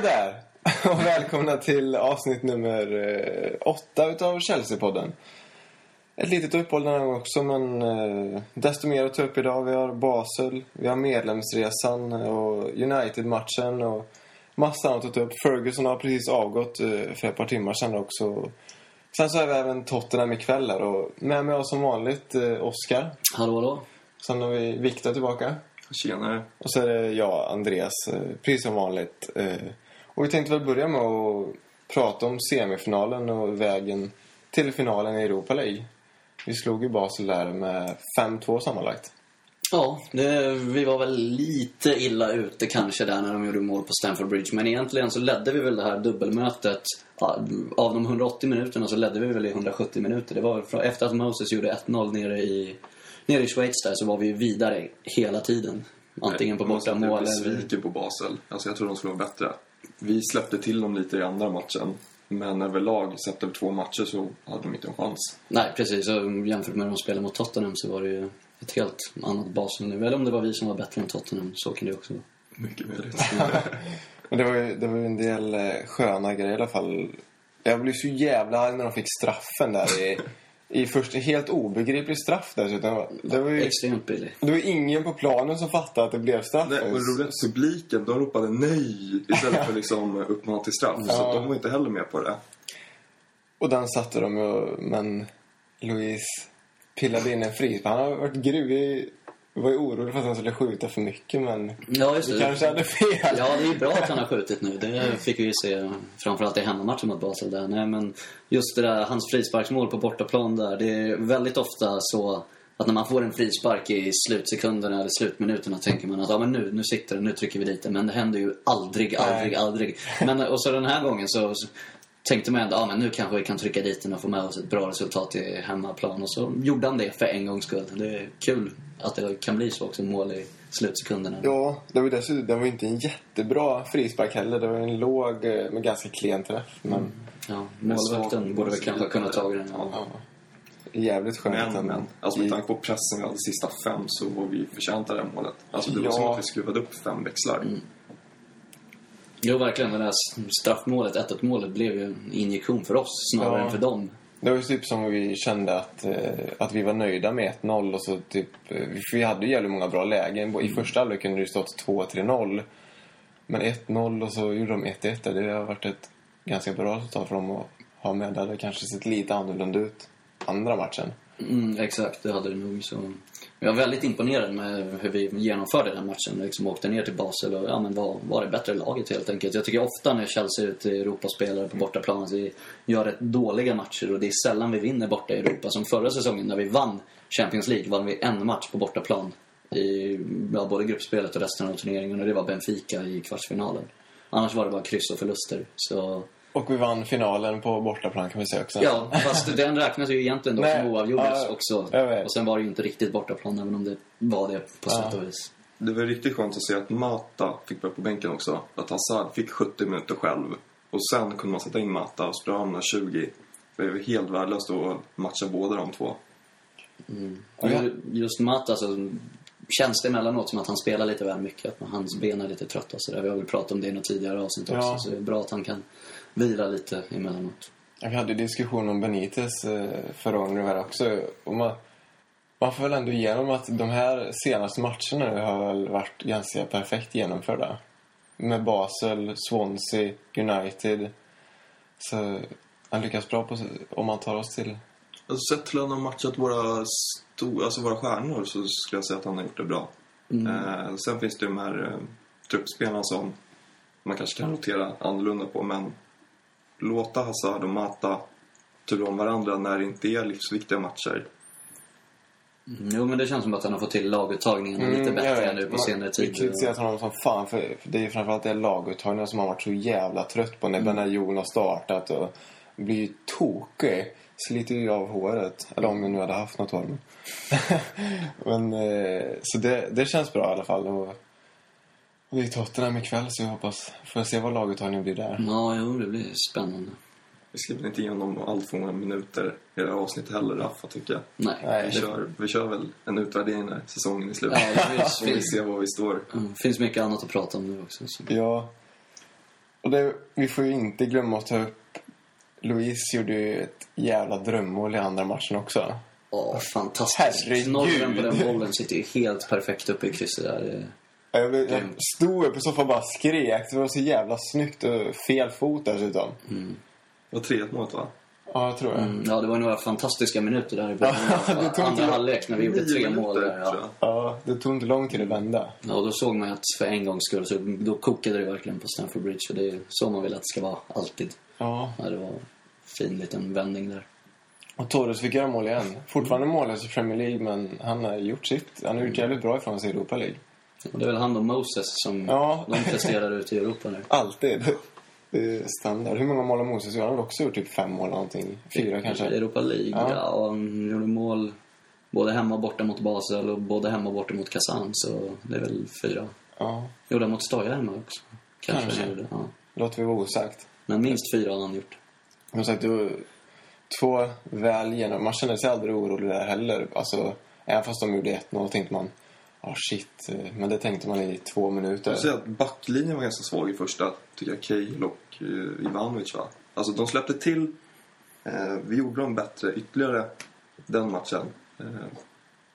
där! Och välkomna till avsnitt nummer eh, åtta utav Chelsea-podden. Ett litet uppehåll den här gången också, men eh, desto mer att ta upp idag. Vi har Basel, vi har medlemsresan och United-matchen och massa annat att ta upp. Ferguson har precis avgått eh, för ett par timmar sedan också. Sen så har vi även Tottenham ikväll här och med mig har som vanligt eh, Oskar. Hallå, hallå. Sen har vi Viktor tillbaka. Tjenare. Och så är det jag, Andreas, eh, precis som vanligt. Eh, Och vi tänkte väl börja med att prata om semifinalen och vägen till finalen i Europa League. Vi slog ju Basel där med 5-2 sammanlagt. Ja, det, vi var väl lite illa ute kanske där när de gjorde mål på Stamford Bridge. Men egentligen så ledde vi väl det här dubbelmötet. Av de 180 minuterna så ledde vi väl i 170 minuter. Det var efter att Moses gjorde 1-0 nere i, nere i Schweiz där så var vi ju vidare hela tiden. Antingen på säga att jag bortamål är eller... besviken på Basel. Alltså jag tror de skulle vara bättre. Vi släppte till dem lite i andra matchen. Men överlag, sett över två matcher, så hade de inte en chans. Nej, precis. Och jämfört med när de spelade mot Tottenham så var det ju ett helt annat Basel nu. Eller om det var vi som var bättre än Tottenham. Så kan det också vara. Mycket möjligt. Men det var ju, det var ju en del eh, sköna grejer i alla fall. Jag blev så jävla arg när de fick straffen där i, i först helt obegriplig straff dessutom. Det var ju, Extremt billig. det var ingen på planen som fattade att det blev straff. Nej, och det roliga, publiken, de ropade nej istället för liksom uppmana till straff. Så Ja. att de var inte heller med på det. Och den satte de ju, men Louise pillade in en frispark. Han har varit gruvig. Jag var ju orolig för att han skulle skjuta för mycket, men Ja, just det. kanske hade fel. Ja, det är bra att han har skjutit nu. Det fick vi ju se framförallt i hemmamatchen mot Basel där. Nej, men just det där, hans frisparksmål på bortaplan där. Det är väldigt ofta så att när man får en frispark i slutsekunderna eller slutminuterna tänker man att ja, men nu, nu sitter den, nu trycker vi dit den. Men det händer ju aldrig, aldrig, Nej. aldrig. Men, och så den här gången så tänkte man ändå, men nu kanske vi kan trycka dit den och få med oss ett bra resultat i hemmaplan. Och så gjorde han det för en gångs skull. Det är kul att det kan bli så också, mål i slutsekunderna. Ja, det var dessutom det var inte en jättebra frispark heller. Det var en låg eh, med ganska klen träff. Men Ja, målvakten borde väl kanske kunna ta den. Ja. ja, jävligt skönt. Men, men. Alltså med tanke på pressen vi hade sista fem så var vi förtjänta det här målet. Alltså det var Ja. som att vi skruvade upp fem växlar. Jo, verkligen. Det där straffmålet, 1-1 målet, blev ju en injektion för oss snarare Ja. än för dem. Det var ju typ som vi kände att, eh, att vi var nöjda med 1-0 och så typ... Eh, vi hade ju jävligt många bra lägen. I första halvlek kunde det stått 2-3-0. Men 1-0 och så gjorde de 1-1. där. Det har varit ett ganska bra resultat för dem att ha med. Det hade kanske sett lite annorlunda ut andra matchen. Mm, exakt, det hade det nog. Så. Jag var väldigt imponerad med hur vi genomförde den matchen. Liksom åkte ner till Basel och ja, men var, var det bättre laget helt enkelt. Jag tycker ofta när Chelsea är ute i Europa spelar på bortaplan att vi gör rätt dåliga matcher och det är sällan vi vinner borta i Europa. Som förra säsongen när vi vann Champions League vann vi en match på bortaplan i ja, både gruppspelet och resten av turneringen och det var Benfica i kvartsfinalen. Annars var det bara kryss och förluster. Så och vi vann finalen på bortaplan kan vi säga också. Ja, fast den räknas ju egentligen då Nej, som oavgjordes ja, också. Och sen var det ju inte riktigt bortaplan, även om det var det på sätt och vis. Det var riktigt skönt att se att Mata fick börja på bänken också. Att Hazard fick 70 minuter själv. Och sen kunde man sätta in Mata och spela om 20. Det var helt värdelöst att matcha båda de två. Och just Mata, alltså, känns det emellanåt som att han spelar lite väl mycket. Att hans ben är lite trötta och sådär. Vi har väl pratat om det i något tidigare avsnitt också. Ja. Så det är bra att han kan vila lite emellanåt. Vi hade ju diskussion om Benitez eh, förra gången här också. Och man, man får väl ändå igenom att de här senaste matcherna nu har väl varit ganska perfekt genomförda. Med Basel, Swansea, United. Så han lyckas bra på, om man tar oss till... Alltså sett till att han har matchat våra, sto- alltså våra stjärnor så skulle jag säga att han har gjort det bra. Eh, sen finns det de här eh, truppspelarna som man kanske kan notera annorlunda på. Men låta Hazard och Mata tulla om varandra när det inte är livsviktiga matcher. Mm, Jo, men det känns som att han har fått till laguttagningarna lite Mm, jag bättre nu på Man- senare tid. Vi kritiserat honom som fan för, för det är ju framförallt det laguttagningen som han varit så jävla trött på när, när Jon har startat och blir ju tokig. Sliter ju av håret. Eller om vi nu hade haft något hår. Men, men eh, så det, det känns bra i alla fall. Och, och det är Tottenham ikväll så jag hoppas, får jag se vad laguttagningen blir där. Ja, jo, det blir spännande. Vi väl inte igenom allt för många minuter i det här avsnittet heller, Raffa, tycker jag. Nej. Nej, Vi det- kör, vi kör väl en utvärdering när säsongen är slut. Ja, det Får vi finns, se var vi står. mm, finns mycket annat att prata om nu också. Så. Ja. Och det, vi får ju inte glömma att ta upp... Louise gjorde ju ett jävla drömmål i andra matchen också. Åh, fantastiskt. Herregud. Knorren på den bollen sitter ju helt perfekt uppe i krysset där. Jag, jag stod upp i soffan och bara skrek. Det var så jävla snyggt och fel fot dessutom. Det var 3-1 målet va? Ja, jag tror det. Mm, ja, det var några fantastiska minuter där i början Ja, det av tog andra halvlek när vi gjorde tre mål där. Ja. Ja, det tog inte lång tid att vända. Ja, och då såg man att för en gångs skull så då kokade det verkligen på Stamford Bridge. Och det är så man vill att det ska vara, alltid. Ja. Ja, det var en fin liten vändning där. Och Torres fick göra mål igen. Fortfarande mållös i Premier League, men han har gjort sitt. Han har gjort jävligt bra ifrån sig i Europa League. Och det är väl han och Moses som Ja. de presterar ute i Europa nu. Alltid. Är standard. Hur många mål har Moses gjort? Han har också gjort typ fem mål eller någonting. Fyra kanske. Europa League, Ja. ja. och han gjorde mål både hemma och borta mot Basel och både hemma och borta mot Kazan. Så det är väl fyra. Ja, Gjorde han mot Stoja hemma också? Kanske, Kanske. han gjorde. Ja. låter vi vara osagt. Men minst fyra har han gjort. Som sagt, var två väl genom... Man kände sig aldrig orolig där heller. Alltså, även fast de gjorde 1-0 tänkte man... Ja, shit. Men det tänkte man i två minuter. Jag säger att backlinjen var ganska svag i första, tycker jag. Cahill och uh, Ivanovic va? Alltså de släppte till. Eh, vi gjorde dem bättre ytterligare den matchen. Eh,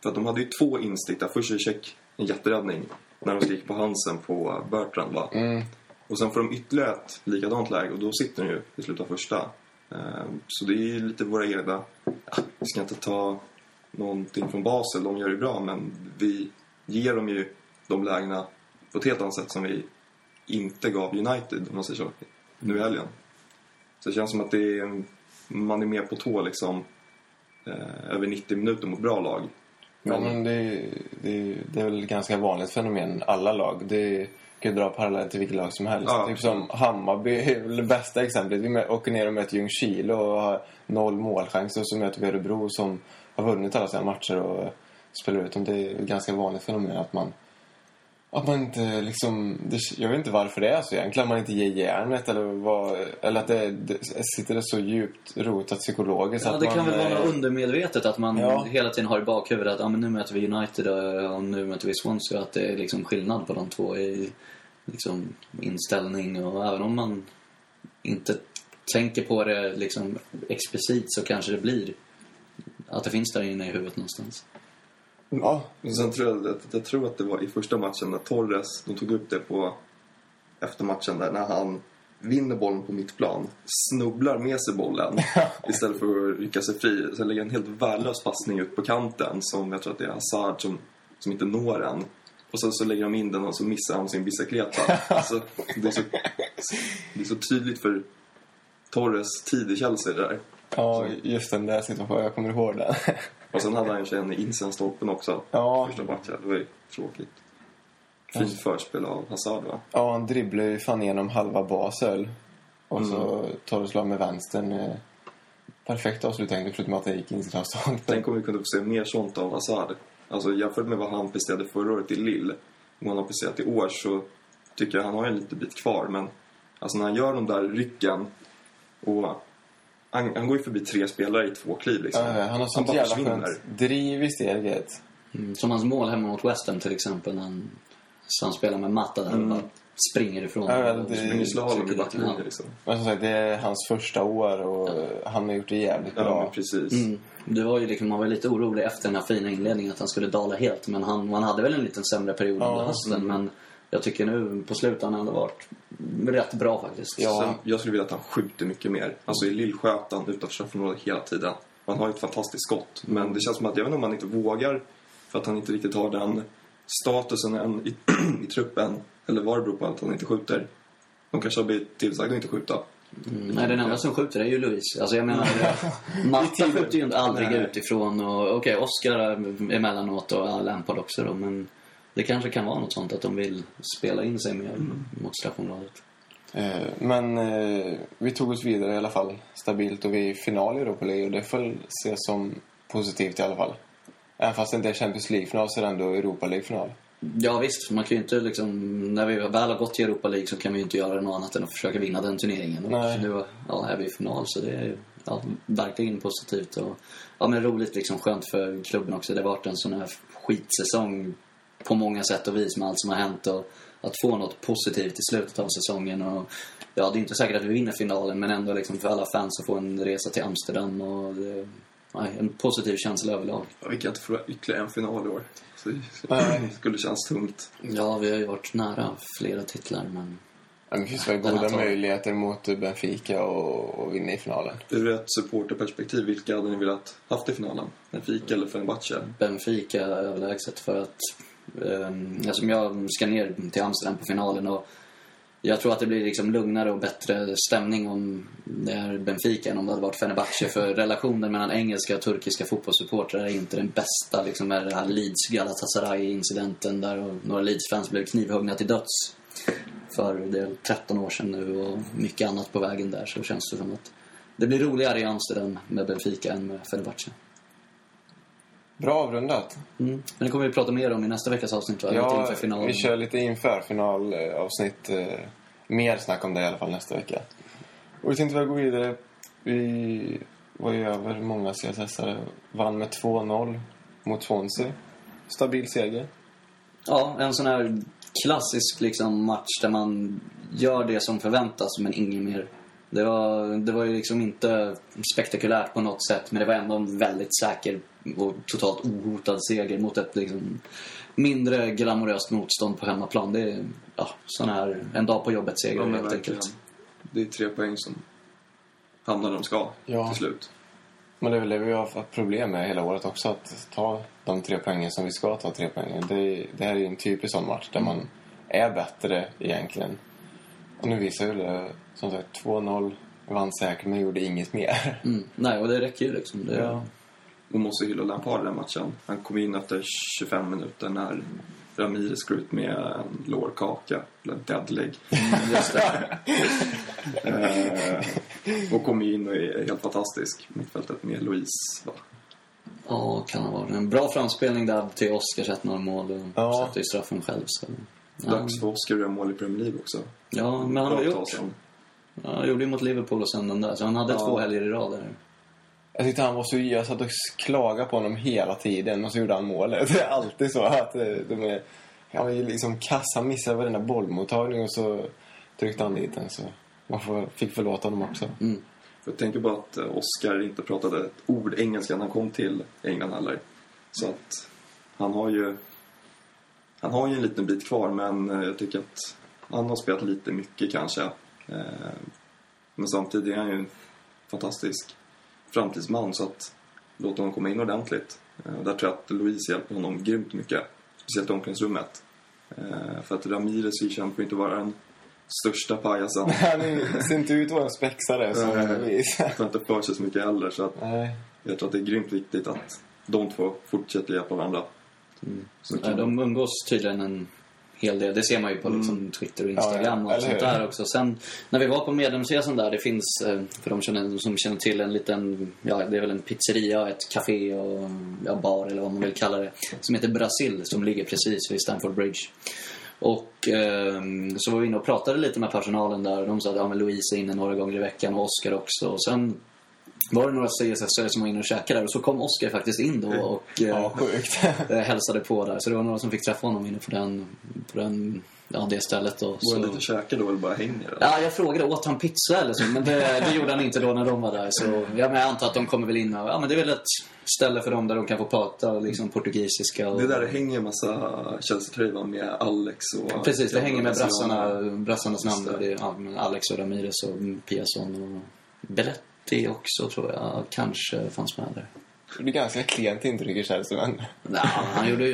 för att de hade ju två instick där. Först är check en jätteräddning när de skriker på Hansen på Bertrand va? Mm. Och sen får de ytterligare ett likadant läge och då sitter den ju i slutet av första. Eh, Så det är ju lite våra egna... Ja, vi ska inte ta någonting från Basel, de gör det bra men vi ger dem ju de lägena på ett helt annat sätt som vi inte gav United, om man säger så, nu i helgen. Så det känns som att det är, man är mer på tå liksom eh, över 90 minuter mot bra lag. Ja, men det, det, det är väl ett ganska vanligt fenomen. Alla lag. Det kan ju dra parallell till vilket lag som helst. Ja. Typ som Hammarby är väl det bästa exemplet. Vi åker ner och möter Ljungskile och har noll målchanser. Och så möter vi Örebro som har vunnit alla sina matcher och spelar ut dem. Det är ett ganska vanligt fenomen att man att man inte liksom... Jag vet inte varför det är så egentligen. Att man inte ger järnet eller vad... Eller att det, det sitter det så djupt rotat psykologiskt Ja, att det man... kan väl vara eh, undermedvetet att man Ja. hela tiden har i bakhuvudet att ah, men nu möter vi United och, och nu möter vi Swansea. Att det är liksom skillnad på de två i liksom, inställning och även om man inte tänker på det liksom explicit så kanske det blir att det finns där inne i huvudet någonstans. Ja, Och sen tror jag, jag, jag tror att det var i första matchen när Torres, de tog upp det på efter matchen där när han vinner bollen på mittplan, snubblar med sig bollen istället för att rycka sig fri. Sen lägger en helt värdelös passning ut på kanten som jag tror att det är Hazard som, som inte når den. Och sen så lägger de in den och så missar han sin bicicleta. Alltså, det, är så, det är så tydligt för Torres tid i Chelsea där. ja, just den där situationen. Jag kommer ihåg den. Och sen hade han ju en i insidan också. Ja. Första matchen. Det var ju tråkigt. Fint förspel av Hazard va? Ja, han dribblar ju fan igenom halva Basel. Och så Mm. tar du slag med vänstern. eh, Perfekt avslutning, förutom att det gick in stolpen. Tänk om vi kunde få se mer sånt av Hazard. Alltså jämfört med vad han presterade förra året i Lille och han har presterat i år så tycker jag han har en liten bit kvar. Men alltså när han gör de där rycken och han, han går ju förbi tre spelare i två kliv liksom. Ja, han har sånt bara jävla skönt driv i steget. Mm, som hans mål hemma mot West Ham till exempel när han, så han spelar med matta där och bara springer ifrån. Mm. Ja, och det- Springer slalom i backlinjen ja. liksom. Men som sagt, det är hans första år och han har gjort det jävligt Ja, bra. precis. Mm. Det var ju liksom, man var lite orolig efter den här fina inledningen att han skulle dala helt. Men han, man hade väl en liten sämre period Ja. under hösten. Men jag tycker nu på slutet har han ändå varit rätt bra faktiskt. Ja. Sen, jag skulle vilja att han skjuter mycket mer. Alltså i Lill sköt han utanför straffområdet hela tiden. Man har ju ett fantastiskt skott. Men det känns som att, jag vet inte om han inte vågar för att han inte riktigt har den statusen än i, i truppen. Eller vad det beror på att han inte skjuter. De kanske har blivit tillsagda att inte skjuta. Mm. Nej, den enda som skjuter är ju Louise. Alltså jag menar, Matta skjuter ju inte aldrig Nej. utifrån. Och Okej, Oscar emellanåt och Lampard också då. Men det kanske kan vara något sånt att de vill spela in sig mer mot straffområdet. Eh, Men eh, vi tog oss vidare i alla fall stabilt och vi är i final i Europa League och det får ses som positivt i alla fall. Även fast det inte är Champions League-final så är det ändå Europa League-final. Ja visst, man kan ju inte liksom, när vi väl har gått till Europa League så kan vi ju inte göra något annat än att försöka vinna den turneringen. Nej. Och nu ja, är vi i final så det är ju ja, verkligen positivt och ja, men roligt liksom, skönt för klubben också. Det har varit en sån här skitsäsong på många sätt och vis med allt som har hänt. Och att få något positivt i slutet av säsongen. Och, ja, det är inte säkert att vi vinner finalen, men ändå liksom för alla fans att få en resa till Amsterdam. Och det, nej, en positiv känsla överlag. Ja, vi kan inte förlora ytterligare en final i år. Så det Nej. skulle kännas tungt. Ja, vi har ju varit nära flera titlar, men Ja, Det finns väl goda möjligheter mot Benfica och, och vinna i finalen. Ur ett supporterperspektiv, vilka hade ni velat haft i finalen? Benfica eller Fenerbahce? Benfica överlägset för att um, jag ska ner till Amsterdam på finalen och jag tror att det blir liksom lugnare och bättre stämning om det är Benfica än om det hade varit Fenerbahce. För relationen mellan engelska och turkiska fotbollssupportrar är inte den bästa. Liksom med det här Leeds Galatasaray-incidenten där och några Leeds-fans blev knivhuggna till döds för det är 13 år sedan nu och mycket annat på vägen där så känns det som att det blir roligare i Amsterdam med Benfica än med Fenerbahce. Bra avrundat. Mm. Men det kommer vi prata mer om i nästa veckas avsnitt va? Ja, vi kör lite inför finalavsnitt. Eh, mer snack om det i alla fall nästa vecka. Och vi tänkte väl gå vidare. Vi var ju över många CSS-are. Vann med 2-0 mot Swansea. Stabil seger. Ja, en sån här klassisk liksom, match där man gör det som förväntas men inget mer. Det var, det var ju liksom inte spektakulärt på något sätt men det var ändå en väldigt säker och totalt ohotad seger mot ett liksom, mindre glamoröst motstånd på hemmaplan. Det är ja, sån här en dag på jobbet-seger Ja, helt verkligen. enkelt. Det är tre poäng som hamnar där de ska Ja. till slut. Men det är väl det vi har haft problem med hela året också. Att ta de tre poängen som vi ska ta tre poängen. Det, det här är ju en typisk sån match där man är bättre egentligen. Och nu visar ju det. Som sagt, 2-0. Vann säkert men gjorde inget mer. Mm. Nej, och det räcker ju liksom. Det, Ja. Man måste hylla Lampard i den matchen. Han kom in efter 25 minuter när Ramirez går ut med en lårkaka, eller deadleg. Just det. eh, och kom in och är helt fantastisk. Mittfältet med Louise. Va? Ja, kan ha varit en bra framspelning där till Oscars 1-0 mål och Ja. satte ju straffen själv. Så. Dags för Oscar att göra mål i Premier League också. ja, men han har gjort. Ja, han gjorde ju mot Liverpool och sen den där. Så han hade Ja. två helger i rad där. Jag tyckte han var så... Jag satt och klagade på honom hela tiden och så gjorde han målet. Det är alltid så att eh, de är... Han var ju liksom kass. Han missade varenda bollmottagning och så tryckte han dit den. Så man får, fick förlåta honom också. Mm. Jag tänker bara att eh, Oscar inte pratade ett ord engelska när han kom till England heller. Så att han har ju... Han har ju en liten bit kvar men eh, jag tycker att han har spelat lite mycket kanske. Eh, Men samtidigt är han ju en fantastisk framtidsman så att låta honom komma in ordentligt. Eh, där tror jag att Louise hjälper honom grymt mycket. Speciellt i omklädningsrummet. För att Ramirez är känd för inte vara den största pajasen. Han ser inte ut att vara en spexare som. Louise. Han inte för sig så mycket heller. Så att Nej. jag tror att det är grymt viktigt att de två fortsätter hjälpa varandra. Nej, kan de umgås tydligen en hel del. Det ser man ju på liksom, Twitter och Instagram Ja, och ja, eller sånt där också. Sen när vi var på medlemsresan där, det finns, eh, för de känner, som känner till, en liten, ja det är väl en pizzeria, ett café och ja, bar eller vad man vill kalla det. Som heter Brasil, som ligger precis vid Stamford Bridge. Och eh, så var vi inne och pratade lite med personalen där och de sa att ja, men Louise är inne några gånger i veckan och Oscar också. Och sen var det några CSS som var inne och käkade där och så kom Oscar faktiskt in då och eh, Ja, eh, hälsade på där. Så det var några som fick träffa honom inne på, den, på den, ja, det stället. Då. Han dit och käkar då eller bara hänger? Eller? ja, jag frågade, åt han pizza eller så? Men det, det gjorde han inte då när de var där. Så ja, men jag antar att de kommer väl in och, ja men det är väl ett ställe för dem där de kan få prata liksom, portugisiska. Och, Det där det hänger en massa Chelsea-tröjor med Alex och... Precis, det hänger med brassarna, brassarnas namn. Det. Det är ja, Alex och Ramirez och Piasson och Belletti också tror jag kanske fanns med där. Det är ganska klent intryck i Chelsea, men... Nej, han gjorde ju,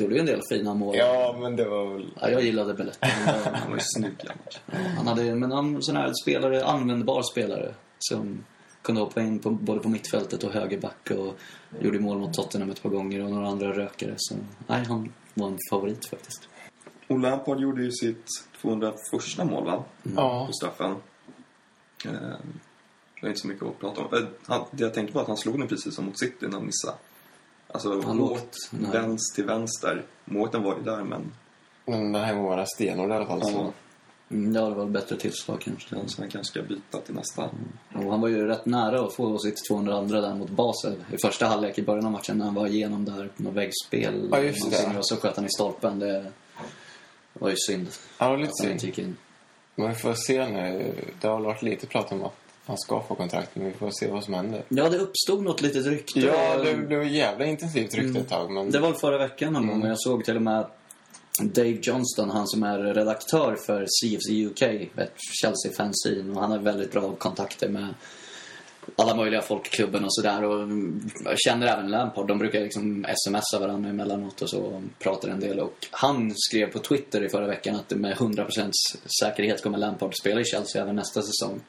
gjorde ju en del fina mål. Ja, men det var väl... Ja, jag gillade Belletti. Han var- Han var ju snygg annars. Han hade, men han sån här spelare, användbar spelare som kunde hoppa in på, både på mittfältet och högerback och gjorde mål mot Tottenham ett par gånger och några andra rökare. Så nej, han var en favorit faktiskt. Och Lampard gjorde ju sitt 201 mål va? Ja. På straffen. Eh, Det är inte så mycket att prata om. Han, det jag tänkte på att han slog den precis som mot City när han missade. Alltså Han åt vänster till vänster. Måten var ju där men Men den här gången var den stenhård i alla fall. Så. Ja. Mm, Ja, det var ett bättre tillslag kanske. Så han kanske ska byta till nästa. Och han var ju rätt nära att få sitt 202 där mot Basel i första halvlek i början av matchen när han var igenom där på något väggspel. Ja, just det. Och så sköt han i stolpen. Det var ju synd. Ja, det var lite synd. Men vi får se nu. Det har varit lite prat om att han ska få kontrakt, men vi får se vad som händer. Ja, det uppstod något litet rykte. Ja, det blev jävla intensivt rykte ett tag, men... Det var förra veckan någon gång och jag såg till och med Dave Johnston, han som är redaktör för CFC UK, ett Chelsea-fanzine. Och han har väldigt bra kontakter med alla möjliga folk i klubben och sådär. Och känner även Lampard. De brukar liksom smsa varandra emellanåt och så och pratar en del. Och han skrev på Twitter i förra veckan att med 100% säkerhet kommer Lampard spela i Chelsea även nästa säsong.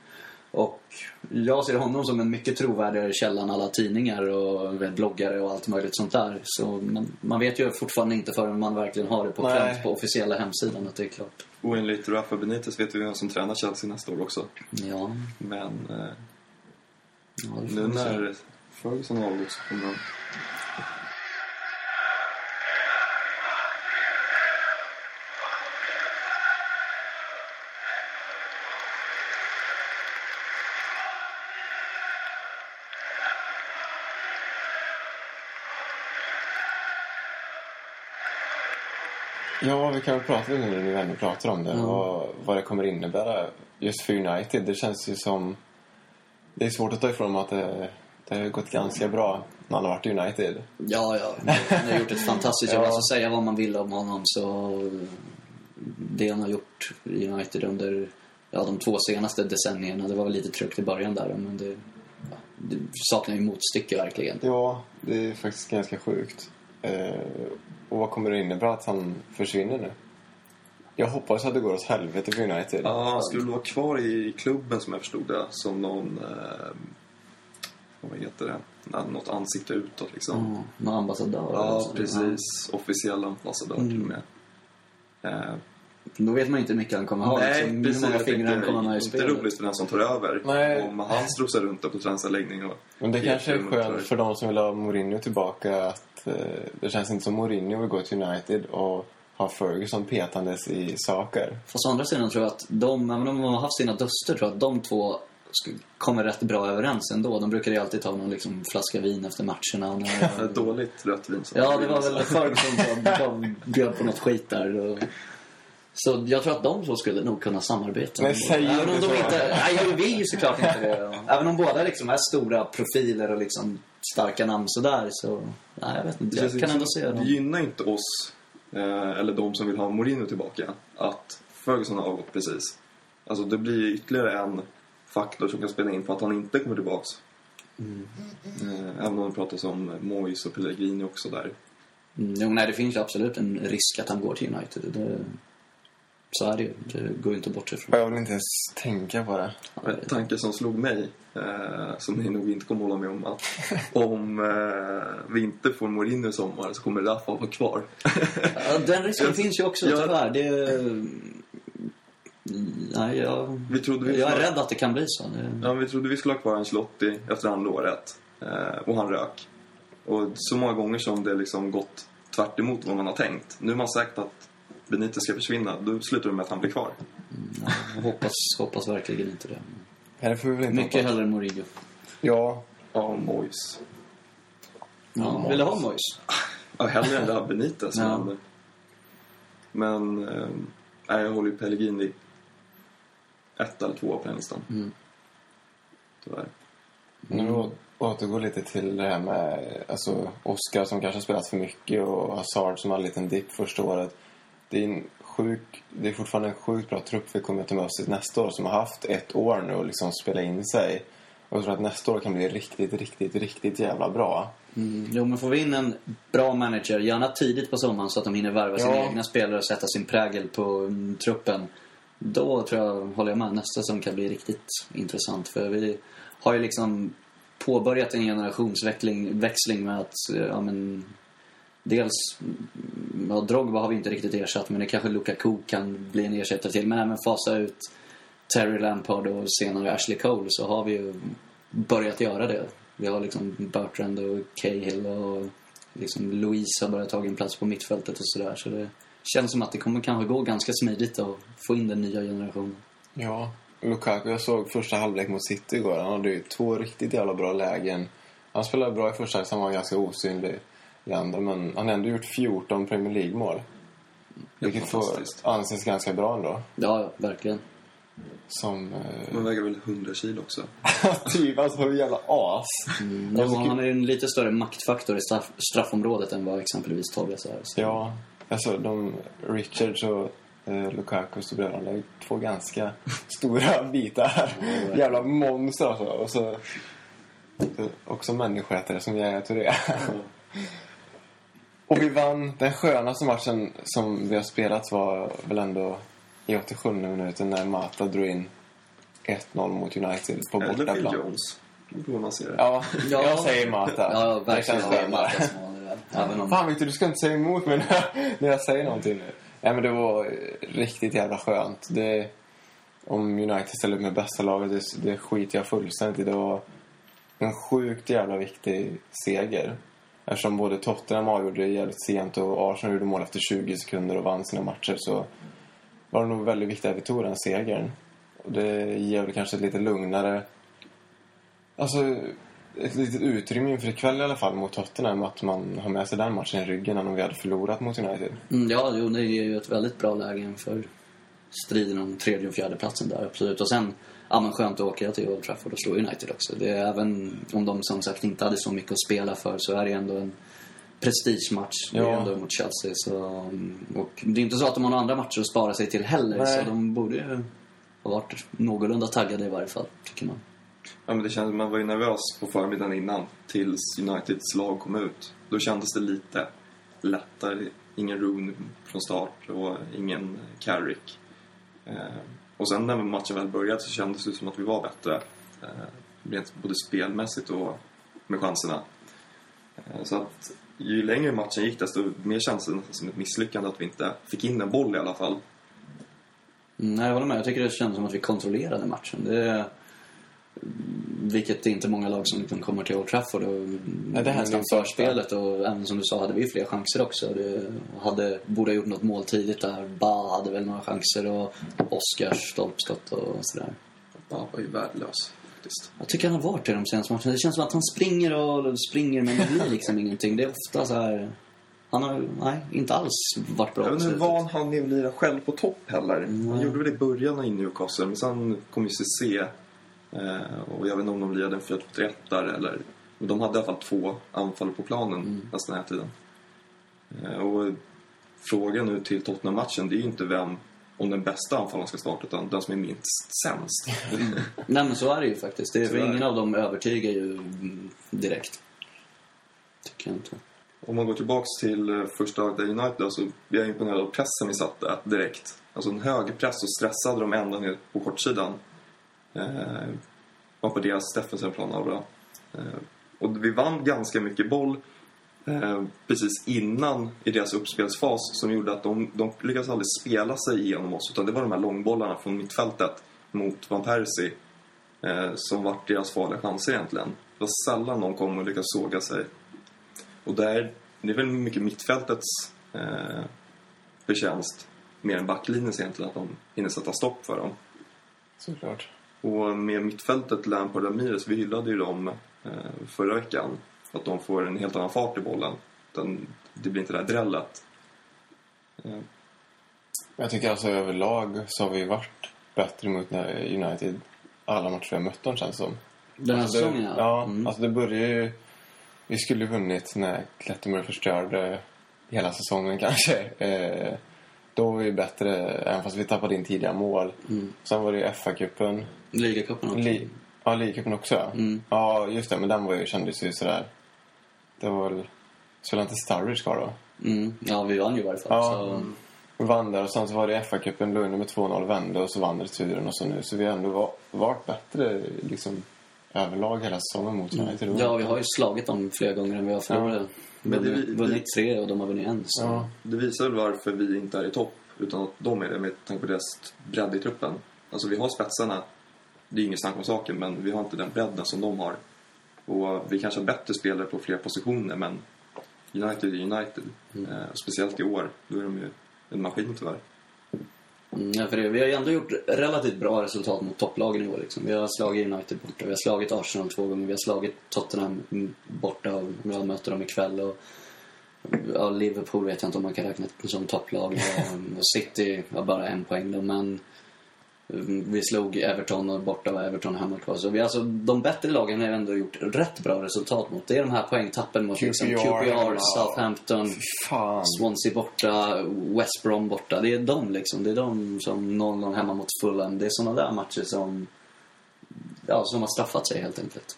Och jag ser honom som en mycket trovärdigare källa än alla tidningar och bloggare och allt möjligt sånt där. Så man, man vet ju fortfarande inte förrän man verkligen har det på pränt på officiella hemsidan att det är klart. Och enligt Rafa Benitez vet vi vem som tränar Chelsea nästa år också. Ja, Men eh, ja nu när Ferguson har avgått så kommer han... Ja, vi kan väl prata nu när vi ändå pratar om det. Vad, vad det kommer innebära just för United. Det känns ju som... Det är svårt att ta ifrån att det, det har gått ganska bra när han har varit i United. Ja, ja. Han har gjort ett fantastiskt jobb. Ja. Alltså säga vad man vill om honom så... Det han har gjort i United under ja, de två senaste decennierna. Det var väl lite trögt i början där men det, ja, det saknar ju motstycke verkligen. Ja, det är faktiskt ganska sjukt. Eh, och vad kommer det innebära att han försvinner nu? Jag hoppas att det går åt helvete för United. Ja, han skulle vara kvar i klubben som jag förstod det. Som någon... Eh, vad heter det? Nå- Något ansikte utåt liksom. Mm, någon ambassadör. Ja, så. precis. Officiell ambassadör till och med. Eh, Då vet man inte hur mycket han kommer ha. nej, liksom, precis. Hur många fingrar han kommer ha i tänkte, inte spelet. roligt för den som tar över. Nej. Om han strosar runt på träningsanläggning och... Men det kanske är skönt för de som vill ha Mourinho tillbaka att eh, det känns inte som Mourinho vill gå till United och ha Ferguson petandes i saker. Fast å andra sidan tror jag att de, även om de har haft sina duster, tror jag att de två kommer rätt bra överens ändå. De brukar ju alltid ta någon liksom flaska vin efter matcherna. När, Dåligt rött vin. ja, det var väl Ferguson som som bjöd på något skit där. Och, så jag tror att de två skulle nog kunna samarbeta. Men säg Även om de inte... Nej, jag vill ju såklart inte det. Även om båda liksom är stora profiler och liksom starka namn sådär så... Nej, jag vet inte. Det Jag kan ändå se Det dem. gynnar inte oss, eh, eller de som vill ha Mourinho tillbaka, att Ferguson har avgått precis. Alltså det blir ytterligare en faktor som kan spela in på att han inte kommer tillbaks. Mm. Eh, även om det pratas om Moyes och Pellegrini också där. Mm, jo, nej, det finns ju absolut en risk att han går till United. Det, så är det ju. Det går ju inte att bortse från. Jag vill inte ens tänka på det. En tanke som slog mig, eh, som ni nog inte kommer hålla med om, att om eh, vi inte får Mourinho i sommar så kommer Rafa vara kvar. Ja, den risken Jag- finns ju också, jag- tyvärr. Det... Nej, jag... Vi trodde vi jag är skulle- rädd att det kan bli så. Det... Ja, vi trodde vi skulle ha kvar Ancelotti efter andra året. Eh, och han rök. Och så många gånger som det liksom gått tvärt emot vad man har tänkt. Nu har man sagt att Benitez ska försvinna. Då slutar det med att han blir kvar. Ja, jag hoppas, hoppas verkligen inte det. Nej, det får vi väl inte Mycket hoppas. hellre Mourinho. Ja, Ja, Moyes. Ja, vill du ha Moyes? Ja, hellre än det här Benitez. Ja. Men, men nej, jag håller ju Pellegrini ett eller två på den listan. Mm. Tyvärr. nu å- återgår lite till det här med alltså, Oscar som kanske spelat för mycket och Hazard som har en liten dipp första året. Det är, en sjuk, det är fortfarande en sjukt bra trupp vi kommer att ta med oss nästa år som har haft ett år nu och liksom spela in sig. Och jag tror att nästa år kan bli riktigt, riktigt, riktigt jävla bra. Mm. Jo, men får vi in en bra manager, gärna tidigt på sommaren så att de hinner värva sina Ja. egna spelare och sätta sin prägel på mm, truppen. Då tror jag, håller jag med, nästa säsong kan bli riktigt intressant. För vi har ju liksom påbörjat en generationsväxling växling med att, ja men... Dels, ja, Drogba har vi inte riktigt ersatt, men det kanske Lukaku kan bli en ersättare till. Men även fasa ut Terry Lampard och senare Ashley Cole så har vi ju börjat göra det. Vi har liksom Bertrand och Cahill och liksom Louise har börjat ta en plats på mittfältet och sådär. Så det känns som att det kommer kanske gå ganska smidigt att få in den nya generationen. Ja, Lukaku, jag såg första halvlek mot City igår. Han hade ju två riktigt jävla bra lägen. Han spelade bra i första halvlek, han var ganska osynlig i andra. Men han har ändå gjort 14 Premier League-mål. Vilket får anses ganska bra ändå. Ja, ja, verkligen. Som... Eh, Man väger väl 100 kilo också. typ, alltså en jävla as. Mm. Ja, han är ju en lite större maktfaktor i straff, straffområdet än vad exempelvis Torres är. Så. Ja, alltså de... Richards och eh, bredvid varandra. Det är Två ganska stora bitar. verkligen. jävla monster alltså. Och så... Också människoätare som Yahya Touré. Och vi vann. Den skönaste matchen som vi har spelat var väl ändå i 87 minuten när Mata drog in 1-0 mot United på Eller Phil bortaplan. Jones. Man det. Ja, Ja. jag säger Mata. Ja, verkligen. känns Det är skönare. Även om... Fan Victor, du ska inte säga emot mig när, när jag säger någonting nu. Nej men det var riktigt jävla skönt. Det, om United ställer upp med bästa laget, det, det skiter jag fullständigt i. Det var en sjukt jävla viktig seger. Eftersom både Tottenham avgjorde det jävligt sent och Arsenal gjorde mål efter 20 sekunder och vann sina matcher så var det nog väldigt viktigt att vi tog den segern. Och det ger väl kanske ett lite lugnare... Alltså ett litet utrymme inför ikväll i alla fall mot Tottenham att man har med sig den matchen i ryggen än om vi hade förlorat mot United. Mm, ja, jo, det ger ju ett väldigt bra läge inför striden om tredje och fjärde platsen där, absolut. Och sen, ja men skönt att åka till Old Trafford och slå United också. Det är även om de som sagt inte hade så mycket att spela för så är det ändå en prestigematch. Det är Ja. ändå mot Chelsea. Så, och det är inte så att de har några andra matcher att spara sig till heller. Nej. Så de borde ju ha varit någorlunda taggade i varje fall, tycker man. Ja, men det kändes, man var ju nervös på förmiddagen innan tills Uniteds lag kom ut. Då kändes det lite lättare. Ingen Rooney från start och ingen Carrick. Och sen när matchen väl började så kändes det som att vi var bättre. Eh, rent både spelmässigt och med chanserna. Eh, så att ju längre matchen gick desto mer kändes det nästan som ett misslyckande att vi inte fick in en boll i alla fall. Mm, nej, jag håller med. Jag tycker det kändes som att vi kontrollerade matchen. Det, vilket det är inte många lag som liksom kommer till Old Trafford och Nej, det inte ofta. förspelet. Och även som du sa hade vi fler chanser också. Det hade, borde ha gjort något mål tidigt där. Ba hade väl några chanser och Oscars stolpskott och sådär. Bara var ju värdelös faktiskt. Jag tycker han har varit i de senaste matcherna. Det känns som att han springer och springer men det blir liksom ingenting. Det är ofta så här... Han har nej, inte alls varit bra Jag vet inte hur van han är att lira själv på topp heller. Han Nej. gjorde väl det i början i Newcastle, men sen kom ju CC. Eh, och jag vet inte om de lirade en 4-2-3-1 där eller... Men de hade i alla fall två anfall på planen Mm. nästan hela tiden. Eh, och frågan nu till Tottenham-matchen, det är ju inte vem, om den bästa anfallaren ska starta, utan den som är minst sämst. Nej men så är det ju faktiskt. Det är, för ingen av dem övertygar ju direkt. Tycker jag inte. Om man går tillbaks till eh, första Day United, alltså, vi är imponerade av pressen vi satte direkt. Alltså en hög press och stressade de ända ner på kortsidan. Eh, var på deras defensiva plan bra. Eh, och vi vann ganska mycket boll eh, precis innan i deras uppspelsfas som gjorde att de, de lyckades aldrig spela sig igenom oss utan det var de här långbollarna från mittfältet mot Van Persie eh, som var deras farliga chanser egentligen. Det var sällan de kom och lyckades såga sig och där, det är väl mycket mittfältets eh, förtjänst mer än backlinjens egentligen att de hinner sätta stopp för dem. Såklart. Och med mittfältet, Lampard och Ramirez, vi hyllade ju dem eh, förra veckan. Att de får en helt annan fart i bollen. Den, det blir inte det där drället. Eh, Jag tycker alltså överlag så har vi varit bättre mot United alla matcher vi har mött dem känns som. Den här Alltså, säsongen ja. Ja, Mm. alltså det började ju... Vi skulle ju vunnit när Klettenberg förstörde hela säsongen kanske. Eh, då var vi bättre, även fast vi tappade in tidiga mål. Mm. Sen var det ju FA-cupen. Ligacupen också. Li- ja, ligacupen också ja. Mm. Ja, just det. Men den var ju, kändes ju sådär... Det var väl... Spelade inte Sturridge kvar då? Mm. Ja, vi vann ju i varje fall. Ja. Så, Vi vann där och sen så var det FA-cupen, låg med 2-0, vände och så vann returen och så nu. Så vi har ändå var, varit bättre liksom överlag hela säsongen mot United. ja, vi har ju slagit dem fler gånger än vi har förlorat. Men det- Vunnit- vi- Vunnit tre och de har vunnit en. Så. Ja. det visar väl varför vi inte är i topp, utan att de är det med tanke på deras bredd i truppen. Alltså vi har spetsarna, det är inget snack om saken, men vi har inte den bredden som de har. Och vi kanske har bättre spelare på fler positioner, men United är United. Eh, speciellt i år, då är de ju en maskin tyvärr. Mm, för det, vi har ju ändå gjort relativt bra resultat mot topplagen i år. Liksom. Vi har slagit United borta, vi har slagit Arsenal två gånger, vi har slagit Tottenham mm, borta och vi möter dem ikväll. Och, ja, Liverpool vet jag inte om man kan räkna som topplag. och mm, City har bara en poäng då, men vi slog Everton och borta och Everton hemma kvar. Så vi, alltså, de bättre lagen har ändå gjort rätt bra resultat mot. Det är de här poängtappen mot liksom, QPR, QPR, hemma. Southampton, Fan. Swansea borta, West Brom borta. Det är de liksom. Det är de som 0-0 hemma mot Fulham. Det är såna där matcher som, ja, som har straffat sig helt enkelt.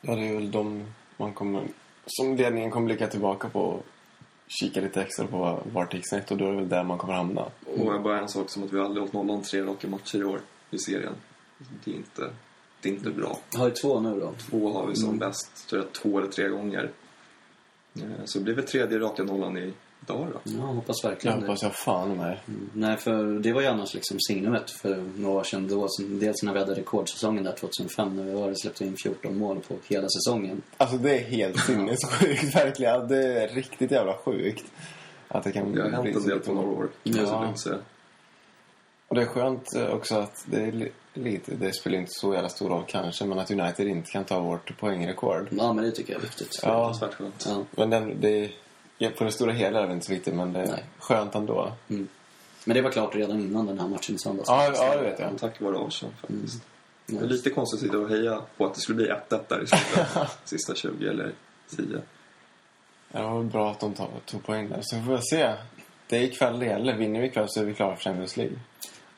Ja, det är väl de man kommer... Som ledningen kommer blicka tillbaka på kika lite extra på vart det gick snett och då är det väl där man kommer hamna. Och bara en sak som att vi aldrig hållit nollan tre raka matcher i år i serien. Det är inte, det är inte bra. Har ju två nu då. Två har vi som bäst, tror jag, två eller tre gånger. Eh, Så det blir väl tredje raka nollan i dag då. Ja, hoppas Jag verkligen det. hoppas jag fan med. Mm. Nej, för det var ju annars liksom signumet för några år sedan. Då, dels när vi hade rekordsäsongen där 2005 när vi var släppte in 14 mål på hela säsongen. Alltså det är helt sinnessjukt verkligen. Det är riktigt jävla sjukt. Att det kan Det har hänt en del på några år. kan jag Ja. säga. Och det är skönt eh, också att det är li- lite, det spelar inte så jävla stor roll kanske, men att United inte kan ta vårt poängrekord. Ja, men det tycker jag är viktigt. Ja. Ja. Men den, det, ja, på det stora hela är det inte så viktigt, men det är Nej. skönt ändå. Mm. Men det var klart redan innan den här matchen i söndags. Ja, ja, det vet jag. Tack vare Arsenal faktiskt. Det är Mm. lite konstigt att sitta och heja på att det skulle bli 1-1 där i slutet. sista 20 eller 10. Ja, Det var bra att de tog, tog poäng där. Så får vi se. Det är ikväll det gäller. Vinner vi ikväll så är vi klara för Champions League.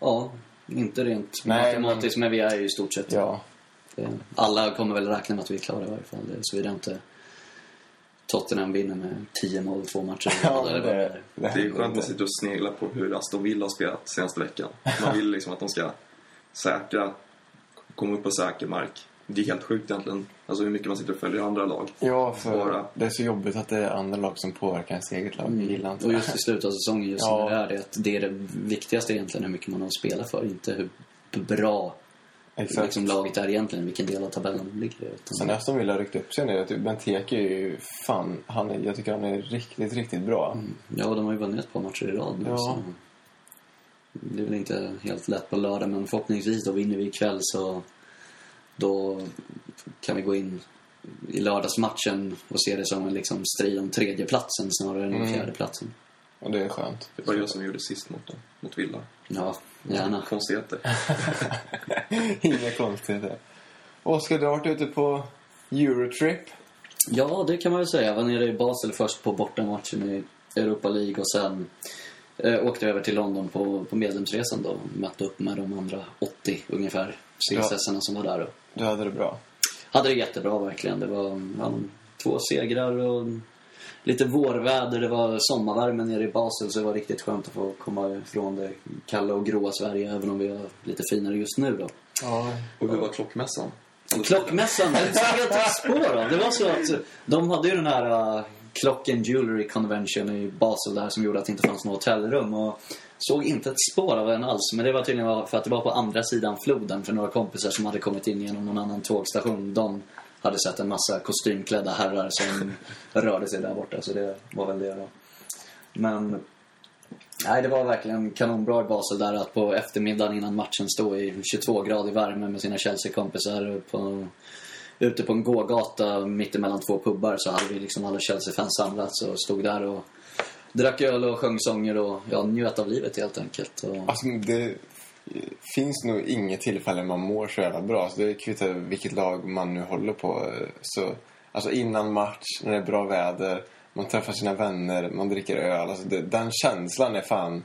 Ja, inte rent Nej, matematiskt, men... vi är ju i stort sett... Ja. Det- Alla kommer väl räkna med att vi är klara i varje fall. Det- Såvida inte Tottenham vinner med 10 mål två matcher. Ja, det, är. det, Det är skönt att sitta och snegla på hur Aston Villa har spelat senaste veckan. Man vill liksom att de ska säkra, komma upp på säker mark. Det är helt sjukt egentligen. Alltså hur mycket man sitter och följer andra lag. Ja, för Bara. det är så jobbigt att det är andra lag som påverkar ens eget lag. Jag gillar inte Och just i slutet av säsongen, just Ja. när det är det, att det är det viktigaste egentligen hur mycket man har att spela för. Inte hur bra Exakt. liksom, laget är egentligen, vilken del av tabellen de ligger i. Utan- Sen Aston Villa har ryckt upp sig nu. Typ Benteke är ju fan, han är, jag tycker han är riktigt, riktigt bra. Ja, och de har ju vunnit ett par matcher i rad nu. Ja. Så det är väl inte helt lätt på lördag, men förhoppningsvis då vinner vi ikväll så då kan vi gå in i lördagsmatchen och se det som en liksom strid om tredjeplatsen snarare än Mm. fjärdeplatsen. Och det är skönt. Det var jag som gjorde sist mot dem, mot Villa. Ja, gärna. Konstigheter. Inga konstigheter. Oskar, du har varit ute på Eurotrip. Ja, det kan man väl säga. Jag var nere i Basel först på bortamatchen i Europa League och sen eh, åkte jag över till London på, på medlemsresan då. Mötte upp med de andra 80 ungefär CSS-arna som var där. Och Du hade det bra. hade det jättebra verkligen. Det var ja, två segrar och lite vårväder. Det var sommarvärme nere i Basel så det var riktigt skönt att få komma ifrån det kalla och gråa Sverige även om vi har lite finare just nu då. Ja. Och hur var klockmässan? Klockmässan, den såg jag inte spår av. Det var så att de hade ju den här uh, Clock and Jewelry Convention i Basel där som gjorde att det inte fanns något hotellrum. Och såg inte ett spår av den alls. Men det var tydligen för att det var på andra sidan floden för några kompisar som hade kommit in genom någon annan tågstation. De hade sett en massa kostymklädda herrar som rörde sig där borta. Så det var väl det då. Men Nej, det var verkligen kanonbra i Basel där att på eftermiddagen innan matchen stå i 22 grader värme med sina Chelsea-kompisar på, ute på en gågata mittemellan två pubbar så hade vi liksom alla Chelsea-fans samlats och stod där och drack öl och sjöng sånger och ja, njöt av livet helt enkelt. Och, Alltså, det finns nog inget tillfälle man mår så jävla bra. Så det kvittar vilket lag man nu håller på. Så, alltså innan match, när det är bra väder, man träffar sina vänner, man dricker öl. Alltså det, den känslan är fan...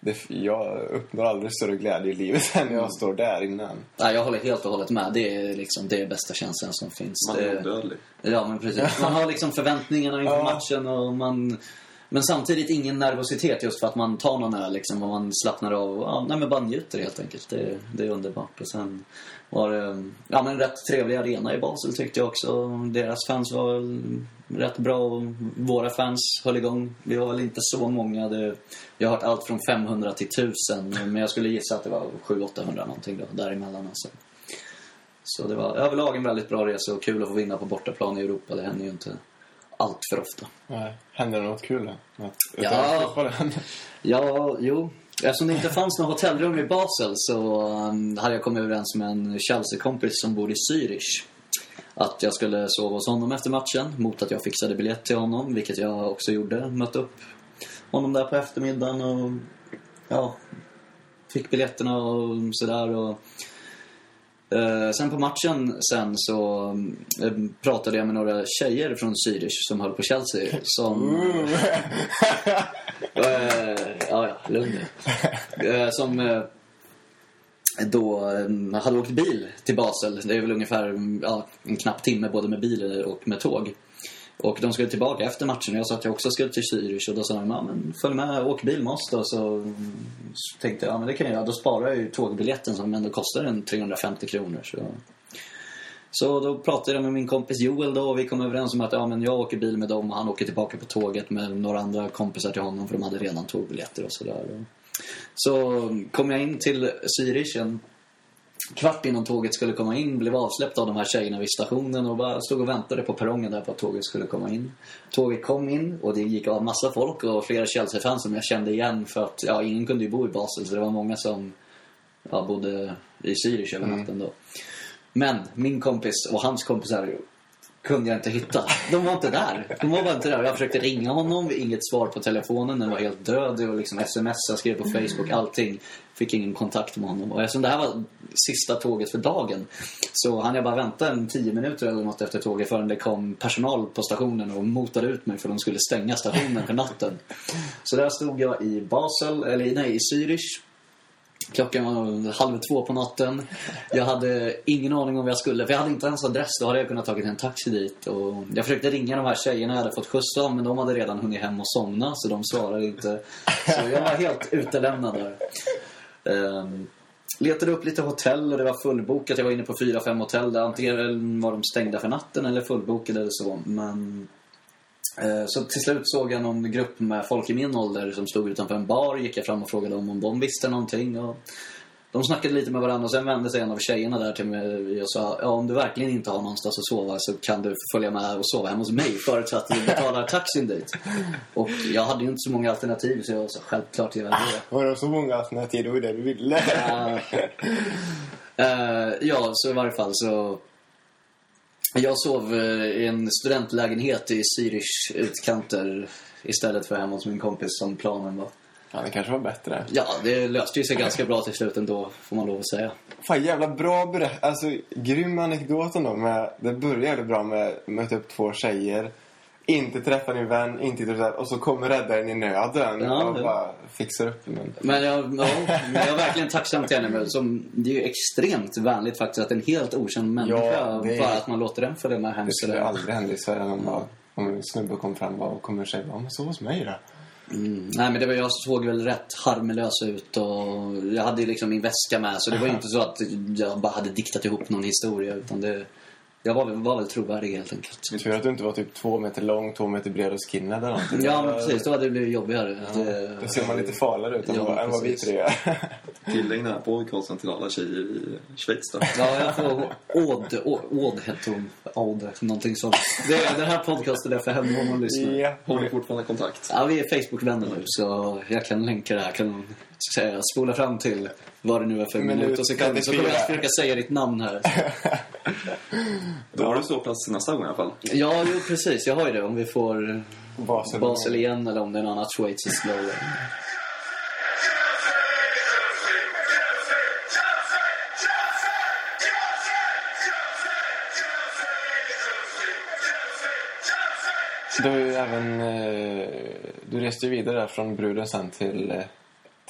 Det, jag uppnår aldrig större glädje i livet än när jag står där innan. nej, jag håller helt och hållet med. Det är liksom det är bästa känslan som finns. Man är odödlig. Ja, men precis. Man har liksom förväntningarna inför Ja. matchen och man... Men samtidigt ingen nervositet just för att man tar någon öl liksom och man slappnar av och ja, nej, men bara njuter helt enkelt. Det, det är underbart. Och sen var det ja, men en rätt trevlig arena i Basel tyckte jag också. Deras fans var rätt bra och våra fans höll igång. Vi var väl inte så många. Det, jag har hört allt från 500 till 1000 men jag skulle gissa att det var 700-800 någonting då, däremellan alltså. Så det var överlag en väldigt bra resa och kul att få vinna på bortaplan i Europa. Det händer ju inte allt för ofta. Nej. Händer det något kul? Med- Ja. Ja, jo. Eftersom det inte fanns något hotellrum i Basel så um, hade jag kommit överens med en Chelsea-kompis som bor i Zürich. Att jag skulle sova hos honom efter matchen mot att jag fixade biljett till honom, vilket jag också gjorde. Mötte upp honom där på eftermiddagen och ja, fick biljetterna och sådär. Och, eh, sen på matchen sen så eh, pratade jag med några tjejer från Zürich som höll på Chelsea. Som, Eh, ja, ja, lugn nu. Eh, Som eh, då eh, hade åkt bil till Basel. Det är väl ungefär mm, en knapp timme både med bil och med tåg. Och de skulle tillbaka efter matchen och jag sa att jag också skulle till Zürich och då sa de ja, men följ med åk bil med oss då. Så, så tänkte jag ja men det kan jag göra. Då sparar jag ju tågbiljetten som ändå kostar en 350 kronor. Så. Så då pratade jag med min kompis Joel då och vi kom överens om att ja, men jag åker bil med dem och han åker tillbaka på tåget med några andra kompisar till honom för de hade redan tågbiljetter och sådär. Så kom jag in till Zürich en kvart innan tåget skulle komma in, blev avsläppt av de här tjejerna vid stationen och bara stod och väntade på perrongen där på att tåget skulle komma in. Tåget kom in och det gick av massa folk och flera Chelsea-fans som jag kände igen för att ja, ingen kunde ju bo i Basel så det var många som ja, bodde i Zürich över natten då. Men min kompis och hans kompisar kunde jag inte hitta. De var inte där. De var bara inte där. Jag försökte ringa honom, inget svar på telefonen. Den var helt död. Och liksom sms, jag skrev på Facebook, allting. Fick ingen kontakt med honom. Och eftersom det här var sista tåget för dagen så hann jag bara vänta en tio minuter eller något efter tåget förrän det kom personal på stationen och motade ut mig för de skulle stänga stationen för natten. Så där stod jag i Basel, eller nej, i Zürich Klockan var halv två på natten. Jag hade ingen aning om vad jag skulle. För jag hade inte ens adress. Då hade jag kunnat tagit en taxi dit. Och jag försökte ringa de här tjejerna jag hade fått skjuts av. Men de hade redan hunnit hem och somna. Så de svarade inte. Så jag var helt utelämnad där. Um, letade upp lite hotell och det var fullbokat. Jag var inne på fyra, fem hotell. Där antingen var de stängda för natten eller fullbokade eller så. Men så till slut såg jag någon grupp med folk i min ålder som stod utanför en bar. Gick jag fram och frågade om de visste någonting. Och de snackade lite med varandra och sen vände sig en av tjejerna där till mig och sa ja, om du verkligen inte har någonstans att sova så kan du följa med och sova hemma hos mig förutsatt att du betalar taxin dit. Och jag hade ju inte så många alternativ så jag sa självklart gör jag det. Var det så många alternativ? Det var det du ville. Eh, ja, så i varje fall så... Jag sov eh, i en studentlägenhet i Zürich utkanter istället för hemma hos min kompis som planen var. Ja, det kanske var bättre. Ja, det löste ju sig ganska bra till slut ändå, får man lov att säga. Fan, jävla bra berättelse. Alltså, grym anekdot ändå. Med, det började bra med att möta upp två tjejer. Inte träffa din vän, inte träffa, och så kommer räddaren i nöden Ja, och det- bara fixar upp men Men jag, ja, jag är verkligen tacksam till henne. Som, det är ju extremt vänligt faktiskt att en helt okänd människa, Ja, det bara att man låter den följa med hem Det skulle aldrig hända i Sverige om, om en snubbe kom fram och kommer och säger ja, men så hos mig då. Mm. Nej men det var, jag såg väl rätt harmlös ut och jag hade ju liksom min väska med så det var inte så att jag bara hade diktat ihop någon historia utan det... Jag var, väl- var väl trovärdig helt enkelt. Tur att du inte var typ två meter lång, två meter bred och skinhead eller någonting. Ja men precis, då hade det blivit jobbigare. Det, Då ser man lite farligare ut än, Ja, än vad vi precis. tre gör. Tillägg den här podcasten till alla tjejer i Schweiz då. Ja, jag får Åd, Åd hette hon. Åd, någonting sånt. Det, den här podcasten är för henne om hon lyssnar. ja. Har ni fortfarande kontakt? Ja, vi är Facebook-vänner nu så jag kan länka det här. Kan säga, spola fram till vad det nu är för Minut minut och sekund. Så kommer jag 34. försöka säga ditt namn här. Då har du ståplats nästa gång i alla fall. Ja, jo, precis. Jag har ju det. Om vi får Basel. Basel igen eller om det är något annat schweiziskt lag. Du har ju även... Eh, du reste ju vidare från bruden sen till, eh,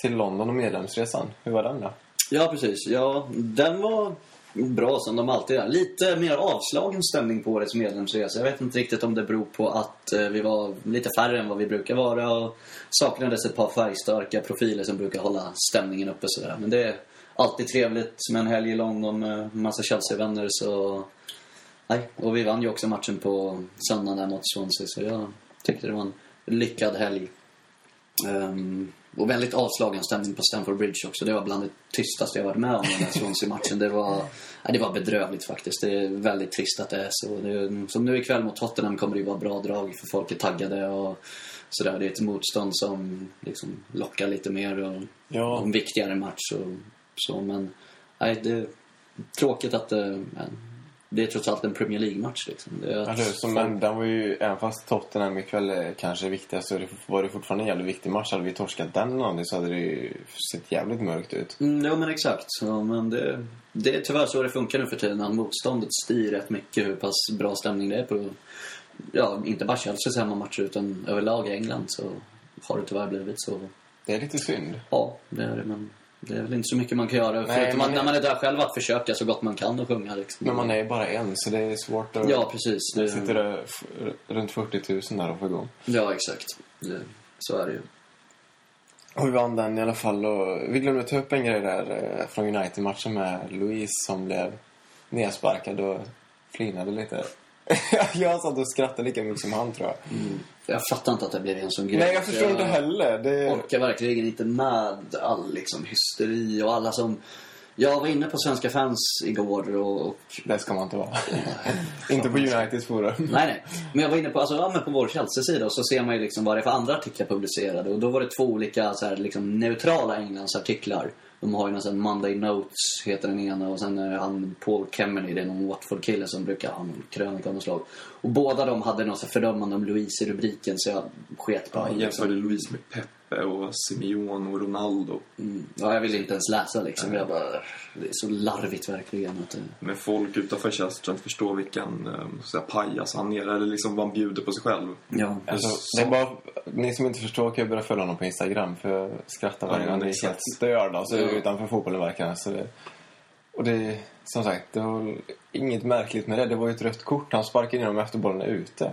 till London och medlemsresan. Hur var den då? Ja, precis. Ja, den var bra som de alltid är. Lite mer avslagen stämning på årets medlemsresa. Jag vet inte riktigt om det beror på att eh, vi var lite färre än vad vi brukar vara och saknades ett par färgstarka profiler som brukar hålla stämningen uppe sådär. Men det är alltid trevligt med en helg i London med massa Chelsea-vänner så... Nej, och vi vann ju också matchen på söndagen där mot Swansea så jag tyckte det var en lyckad helg. Um, och väldigt avslagen stämning på Stamford Bridge också. Det var bland det tystaste jag varit med om den här Swansea-matchen. Det var, ja, det var bedrövligt faktiskt. Det är väldigt trist att det är så. Det som nu ikväll mot Tottenham kommer det ju vara bra drag för folk är taggade och sådär. Det är ett motstånd som liksom lockar lite mer och, Ja. och en viktigare match och så. Men nej, det är tråkigt att det, men, det är trots allt en Premier League-match liksom. Är att Alltså, som folk- en, den var ju, även fast Tottenham ikväll är kanske viktigast så är det- var det fortfarande en jävligt viktig match. Hade vi torskat den någonting så hade det ju sett jävligt mörkt ut. Mm, ja, men exakt. Så, men det, det är tyvärr så det funkar nu för tiden. Att motståndet styr rätt mycket hur pass bra stämning det är på, ja, inte bara Chelseas hemmamatcher utan överlag i England så har det tyvärr blivit så. Det är lite synd. Ja, det är det. Men det är väl inte så mycket man kan göra. Nej, förutom man att är- när man är där själv att försöka så gott man kan och sjunga. Liksom. Men man är ju bara en så det är svårt att... Ja, precis. Det sitter det runt 40 000 där och får igång. Ja, exakt. Det, så är det ju. Och vi vann den i alla fall. Och vi glömde ta upp en grej där eh, från United-matchen med Louise som blev nedsparkad och flinade lite. jag satt och skrattade lika mycket som han tror jag. Jag fattar inte att det blev en sån grej. Nej, jag förstår inte heller. Det... orkar verkligen inte med all liksom, hysteri och alla som... Jag var inne på Svenska fans igår och... och Det ska man inte vara. inte på Uniteds forum. nej, nej. Men jag var inne på, alltså, ja, men på vår Chelsea-sida och så ser man ju liksom vad det är för andra artiklar publicerade. Och då var det två olika så här, liksom, neutrala Englandsartiklar. De har ju nästan Monday Notes, heter den ena. Och sen är det han Paul Kemeny, det är någon Watford-kille som brukar ha någon krönika av något slag. Och båda de hade något fördömande om Louise i rubriken så jag sket på Ja, liksom. jämförde Louise med Pepe och Simeone och Ronaldo. Mm. Ja, jag ville inte ens läsa liksom. Jag bara, det är så larvigt verkligen. Att det... Men folk utanför Chelsea förstår vilken um, så här, pajas han är. Eller liksom vad han bjuder på sig själv. Ja. Alltså, Så- det är bara, ni som inte förstår kan ju börja följa honom på Instagram för jag skrattar varje Ja, gång. Det är helt störd alltså, Ja. utanför fotbollen verkar det. så det. Och det, som sagt, det var inget märkligt med det. Det var ju ett rött kort. Han sparkade in honom efter bollen är ute.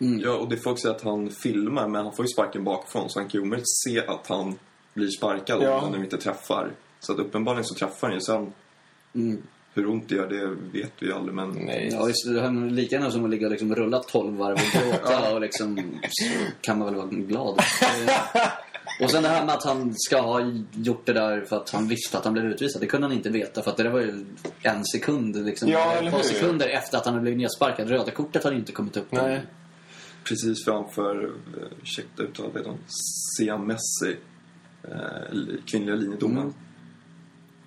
Mm. Ja, och det folk säger att han filmar, men han får ju sparken bakifrån. Så han kan ju omöjligt se att han blir sparkad Ja. om han nu inte träffar. Så att uppenbarligen så träffar han ju. Sen Mm. hur ont det gör, det vet vi ju aldrig. Men Nej. Ja, visst, det är lika gärna som att ligga och liksom rulla 12 varv och gråta och liksom så kan man väl vara glad. Och sen det här med att han ska ha gjort det där för att han visste att han blev utvisad. Det kunde han inte veta för att det där var ju en sekund, liksom, Ja, ett par sekunder efter att han hade blivit nedsparkad. Röda kortet hade inte kommit upp. Nej. Precis framför, eh, ursäkta uttalet, vet hon, Sian Messi, eh, kvinnliga linjedomaren. Mm.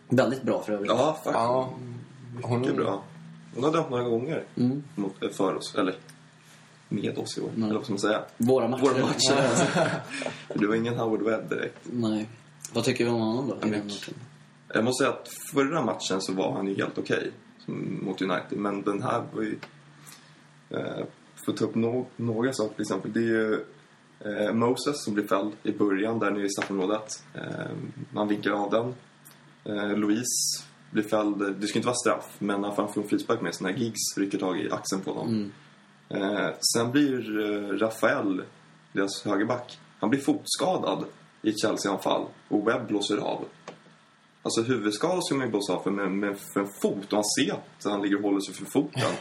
Väldigt bra för övrigt. Ja, faktiskt. Ja. Mycket bra. Hon har dömt några gånger Mm. mot, eh, för oss, eller med oss i år, Nej. eller vad ska man säga. Våra matcher. Våra matcher. det var ingen Howard Webb direkt. Nej. Vad tycker vi om honom då? Mycket. Jag måste säga att förra matchen så var han ju helt okej som- mot United. Men den här var ju... Eh, att ta upp no några saker till exempel. Det är ju eh, Moses som blir fälld i början där nere i straffområdet. Eh, man vinkar av den. Eh, Louise blir fälld. Det ska inte vara straff, men han får en frispark med sig när Giggs rycker tag i axeln på honom. Mm. Eh, sen blir eh, Rafael, deras högerback, han blir fotskadad i ett Chelsea-anfall och Webb blåser av. Alltså huvudskada ska man ju blåsa av för, men, men för en fot och han ser att han ligger och håller sig för foten.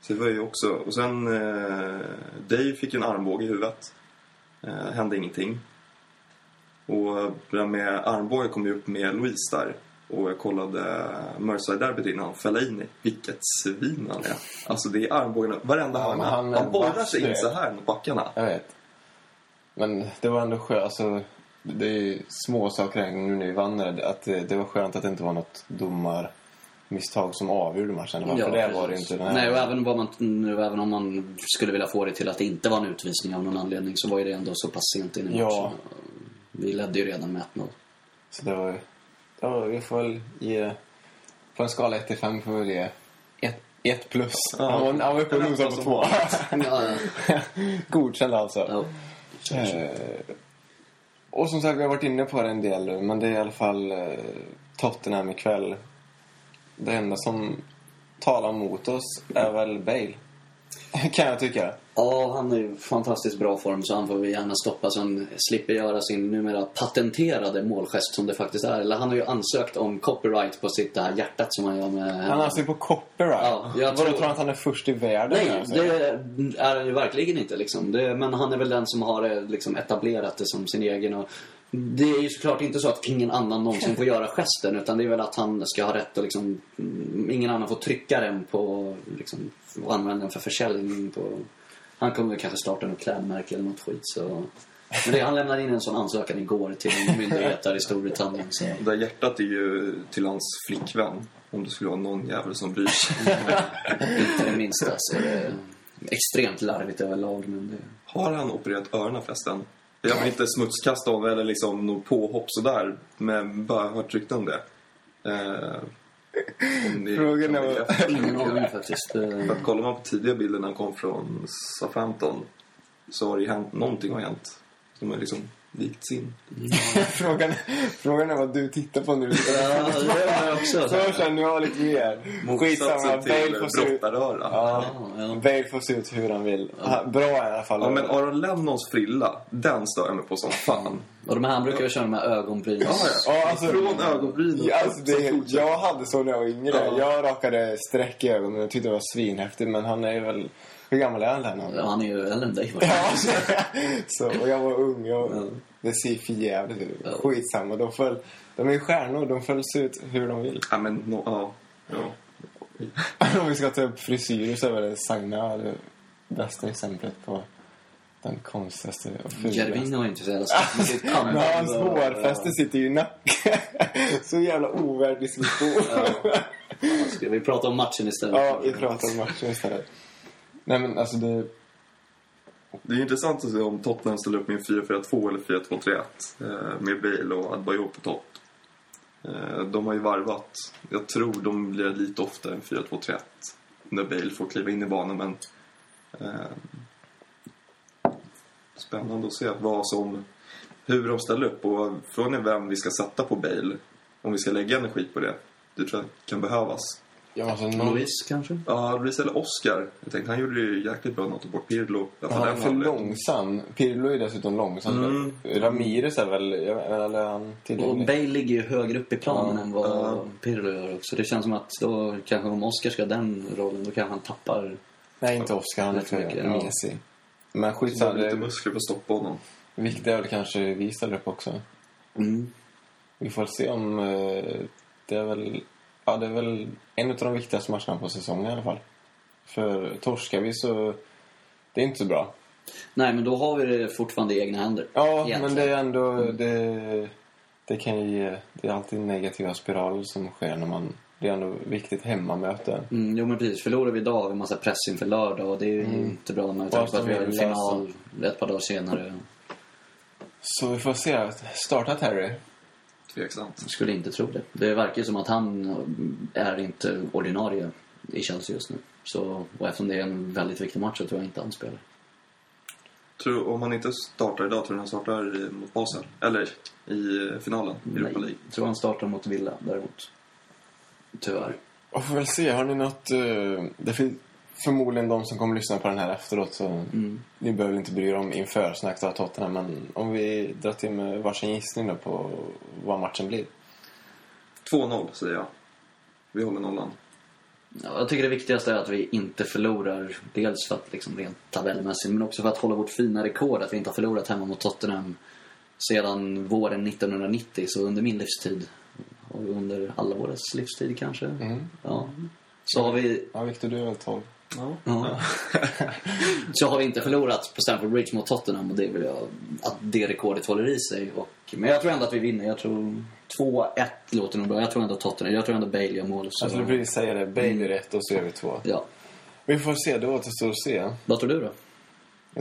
Så det var ju också... Och sen eh, Dave fick en armbåge i huvudet. Eh, hände ingenting. Och det där med armbåge kom ju upp med Louise där. Och jag kollade Merseyside-derbyt innan. Fellaini. Vilket svin han är. Alltså det är armbågarna. Varenda Ja, hörna. han Han, borrar sig in så här mot backarna. Jag vet. Men det var ändå skönt. Alltså, det är ju små saker nu när vi vann det. Att det, det var skönt att det inte var något domarmisstag som avgjorde matchen. För det var det inte. Den här- Nej, och även, man, nu, även om man skulle vilja få det till att det inte var en utvisning av någon anledning så var ju det ändå så pass sent in i matchen. Ja. Vi ledde ju redan med 1-0. Så det var, ja, vi får väl ge... På en skala 1 till 5 får vi ge 1 plus. Ja. Han, var, han var uppe och nosade på 2. ja, ja. Godkänd alltså. ja. Eh, och som sagt, vi har varit inne på det en del men det är i alla fall eh, Tottenham ikväll. Det enda som talar mot oss är väl Bale. kan jag tycka. Ja, han är i fantastiskt bra form så han får vi gärna stoppa så han slipper göra sin numera patenterade målgest som det faktiskt är. Eller han har ju ansökt om copyright på sitt det här hjärtat som han gör med... Han alltså på copyright. Ja, jag tror- tror att han är först i världen? Nej, alltså? det är han ju verkligen inte. Liksom. Det, men han är väl den som har eh, liksom, etablerat det som sin egen. Och Det är ju såklart inte så att ingen annan någonsin får göra gesten utan det är väl att han ska ha rätt att liksom... mm, Ingen annan får trycka den på... Liksom, och använda den för försäljning på... Han kommer kanske starta något klädmärke eller något skit så... Men det, han lämnade in en sån ansökan igår till en myndighet där i Storbritannien så... Det där hjärtat är ju till hans flickvän. Om det skulle vara någon jävel som bryr sig. Inte det minsta så är det extremt larvigt överlag men det... Har han opererat öronen förresten? Jag vill inte smutskasta honom eller liksom något påhopp sådär. Men bara hört rykten om det. Eh, om ni Frågan kan är. Ingen aning faktiskt. För att kollar man på tidiga bilder när han kom från Southampton så har det ju hänt, någonting har hänt. De har liksom vikts in. frågan, frågan är vad du tittar på nu. Ja, det gör jag också. Så känner nu har lite mer. Skitsamma, Bale får se ut... Ja, Ja, ja. Bale får se ut hur han vill. Ha- Bra i alla fall. Ja, men Aron Lennons frilla, den stör jag mig på som fan. Och de här, han brukar ju köra med ögonbryn. Ja, ja. Ja, alltså, Från ögonbrynen. Ja, alltså det, jag hade så när jag var yngre. Ja. Jag rakade streck i ögonen och tyckte det var svinhäftigt. Men han är ju väl... Hur gammal är han Lennon? Ja, han är ju äldre än dig. Ja, så, och jag var ung. Jag, Ja. Det ser för jävligt ut. Ja. Skitsamma. De, föll, de är ju stjärnor. De se ut hur de vill. Ja, men no, ja. ja. Om vi ska ta upp frisyrer så är väl Sagna det bästa exemplet på den konstigaste och fulaste. Jervin har inte så jävla Men hans och- hårfäste sitter ju i nacken. så jävla ovärdig diskussion. Ja, Ska vi prata om matchen istället? Ja, vi pratar om matchen istället. Nej men alltså det... Det är intressant att se om Tottenham ställer upp med en 4-4-2 eller 4-2-3-1 eh, med Bale och Adebayor på topp. Eh, de har ju varvat. Jag tror de blir lite oftare än 4-2-3-1 när Bale får kliva in i banan men eh, spännande att se vad som hur de ställer upp och frågan är vem vi ska sätta på Bale om vi ska lägga energi på det. Det tror jag kan behövas. Ja, alltså, någon... Luis kanske? Ja, Luis eller Oscar. Jag tänkte han gjorde det ju jäkligt bra när han tog bort Pirlo. Fall Han är för halvlek. långsam. Pirlo är dessutom långsam. Mm. Ramirez är väl... Eller han Och tillgänglig? Bale ligger ju högre upp i planen Ja, än vad ja. Pirlo gör också. Det känns som att då kanske om Oscar ska ha den rollen, då kanske han tappar... Nej, inte Oscar. Han är för mycket, ja. mesig. Men skitsamma. lite Det muskler för att stoppa honom. viktiga är väl kanske vi ställer upp också. Mm. Vi får se om... eh, Det är väl... Ja, det är väl en av de viktigaste matcherna på säsongen i alla fall. För torskar vi så... Det är inte så bra. Nej, men då har vi det fortfarande i egna händer. Ja, Egentligen. men det är ändå... Det, det kan ju ge... Det är alltid negativa spiraler som sker när man... Det är ändå viktigt hemmamöte. Mm, jo men precis, förlorar vi idag har vi en massa press inför lördag och det är ju Mm. inte bra med tanke på att vi har en final ett par dagar senare. Så vi får se. Starta Terry. Tveksamt. Jag skulle inte tro det. Det verkar ju som att han är inte ordinarie i Chelsea just nu. Så, och eftersom det är en väldigt viktig match så tror jag inte han spelar. Tror, om han inte startar idag, tror du han startar mot Basel? Eller i eh, finalen i Europa Nej, League? jag tror han startar mot Villa däremot. Tyvärr. Och får väl se. Har ni något... eh, det finns förmodligen de som kommer lyssna på den här efteråt så Mm. ni behöver inte bry er om inför snacket av Tottenham. Men om vi drar till med varsin gissning då på vad matchen blir. 2-0 säger jag. Vi håller nollan. Ja, jag tycker det viktigaste är att vi inte förlorar. Dels för att liksom rent tabellmässigt men också för att hålla vårt fina rekord. Att vi inte har förlorat hemma mot Tottenham sedan våren 1990. Så under min livstid och under alla våras livstid kanske. Mm. Ja. Så har vi Ja, Victor, du är väl 12? Ja. Ja. så har vi inte förlorat på Stamford Bridge mot Tottenham och det vill jag att det rekordet håller i sig. Och, men jag tror ändå att vi vinner. Jag tror 2-1 låter nog bra. Jag tror ändå Tottenham. Jag tror ändå Bale gör mål. Så, Jag skulle precis säga det. Bale är rätt och så gör vi två. ja. Vi får se. Det återstår att se. Vad tror du då?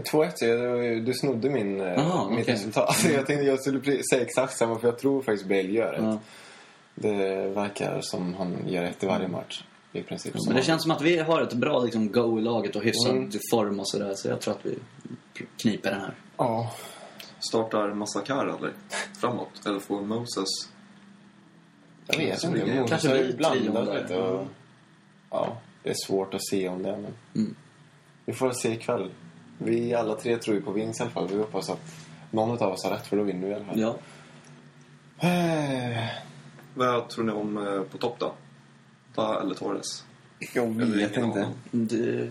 2-1, så jag- du snodde min, eh, Aha, mitt okej. resultat. Alltså, jag tänkte jag skulle säga exakt samma för jag tror faktiskt Bale gör rätt. Ja. Det verkar som han gör rätt i varje match. I princip. Men det känns som att vi har ett bra liksom, go i laget och hyfsad Mm. form och sådär. Så jag tror att vi kniper den här. Ja. Startar Massakar eller? Framåt? Eller får Moses? Jag vet inte. Moses Kanske är vi där. lite. Och, ja, det är svårt att se om det. Men Mm. vi får se ikväll. Vi alla tre tror ju på vinst i alla fall. Vi hoppas att någon av oss har rätt för då vinner vi i alla fall. Ja. Eh, Vad tror ni om eh, på topp då? Va eller Torres? Jag Eller vet ingen inte. Det...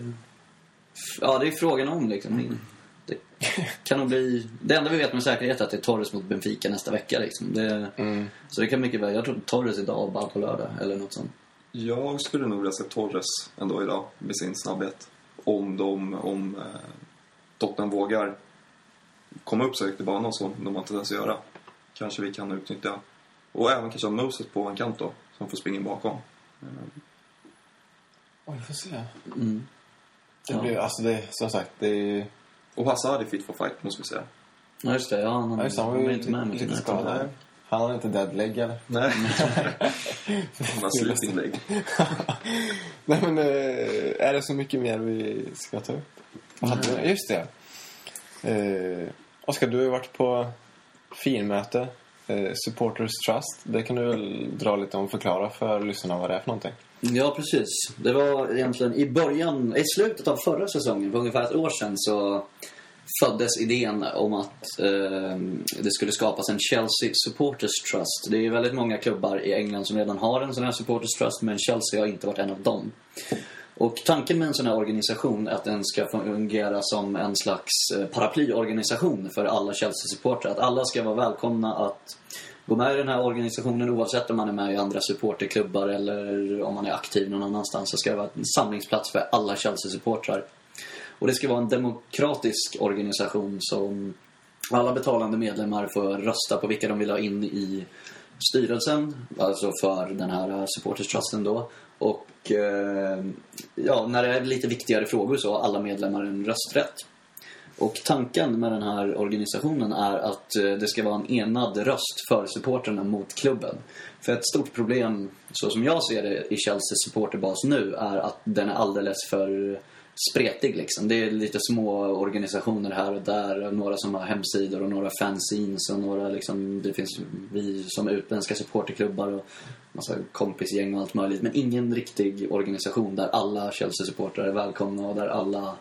Ja, det är frågan om liksom. det kan nog bli... Det enda vi vet med säkerhet är att det är Torres mot Benfica nästa vecka. Liksom. Det, Mm. Så det kan mycket väl... Jag tror Torres idag och bara på lördag eller något sånt. Jag skulle nog vilja se Torres ändå idag med sin snabbhet. Om de, om eh, Tottenham vågar komma upp så högt i banan som de har tendens att göra. Kanske vi kan utnyttja. Och även kanske ha Moses på en kant då, som får springa in bakom. Oj, vi får se. Mm. Det Ja. blir, alltså det, som sagt, det är... Och Hazard är fit for fight, måste vi säga. Ja, just det. Ja, han, Ja, just det, han var han ju inte med mot lite skadad. Han har inte deadleg eller? Nej. Han har leg. Nej men, eh, är det så mycket mer vi ska ta upp? Hade vi? Just det. Eh, Oskar, du har ju varit på finmöte. Eh, Supporters Trust. Det kan du väl dra lite om och förklara för lyssnarna vad det är för någonting? Ja, precis. Det var egentligen i början, i slutet av förra säsongen, för ungefär ett år sedan, så föddes idén om att eh, det skulle skapas en Chelsea Supporters Trust. Det är ju väldigt många klubbar i England som redan har en sån här Supporters Trust, men Chelsea har inte varit en av dem. Och tanken med en sån här organisation är att den ska fungera som en slags eh, paraplyorganisation för alla Chelsea-supportrar. Att alla ska vara välkomna att gå med i den här organisationen oavsett om man är med i andra supporterklubbar eller om man är aktiv någon annanstans. Så ska det vara en samlingsplats för alla Chelsea-supportrar. Och det ska vara en demokratisk organisation som alla betalande medlemmar får rösta på vilka de vill ha in i styrelsen, alltså för den här supporters trusten då. Och eh, ja, när det är lite viktigare frågor så har alla medlemmar en rösträtt. Och tanken med den här organisationen är att eh, det ska vara en enad röst för supporterna mot klubben. För ett stort problem, så som jag ser det i Chelseas supporterbas nu, är att den är alldeles för spretig liksom. Det är lite små organisationer här och där. Några som har hemsidor och några fanzines och några liksom, det finns vi som utländska supporterklubbar och massa kompisgäng och allt möjligt. Men ingen riktig organisation där alla Chelsea-supportrar är välkomna och där alla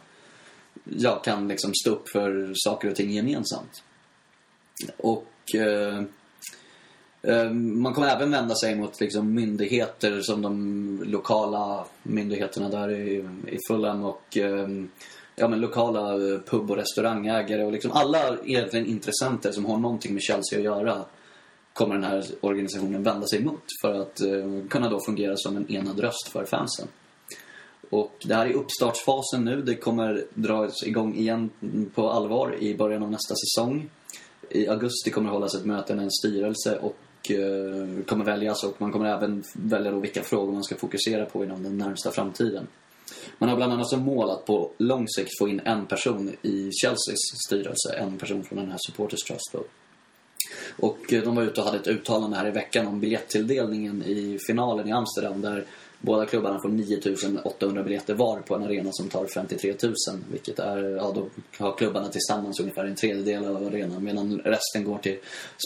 ja, kan liksom stå upp för saker och ting gemensamt. Och eh, Ehm, man kommer även vända sig mot liksom, myndigheter som de lokala myndigheterna där i, i Fulham och ehm, ja, men lokala eh, pub och restaurangägare och liksom alla egentligen intressenter som har någonting med Chelsea att göra kommer den här organisationen vända sig emot för att eh, kunna då fungera som en enad röst för fansen. Och det här är uppstartsfasen nu. Det kommer dras igång igen på allvar i början av nästa säsong. I augusti kommer det hållas ett möte med en styrelse och eh, kommer väljas och man kommer även välja då vilka frågor man ska fokusera på inom den närmsta framtiden. Man har bland annat som mål att på lång sikt få in en person i Chelseas styrelse, en person från den här Supporters Trust. Då. Och eh, de var ute och hade ett uttalande här i veckan om biljettilldelningen i finalen i Amsterdam där båda klubbarna får 9800 biljetter var på en arena som tar 53 000. Vilket är, ja då har klubbarna tillsammans ungefär en tredjedel av arenan medan resten går till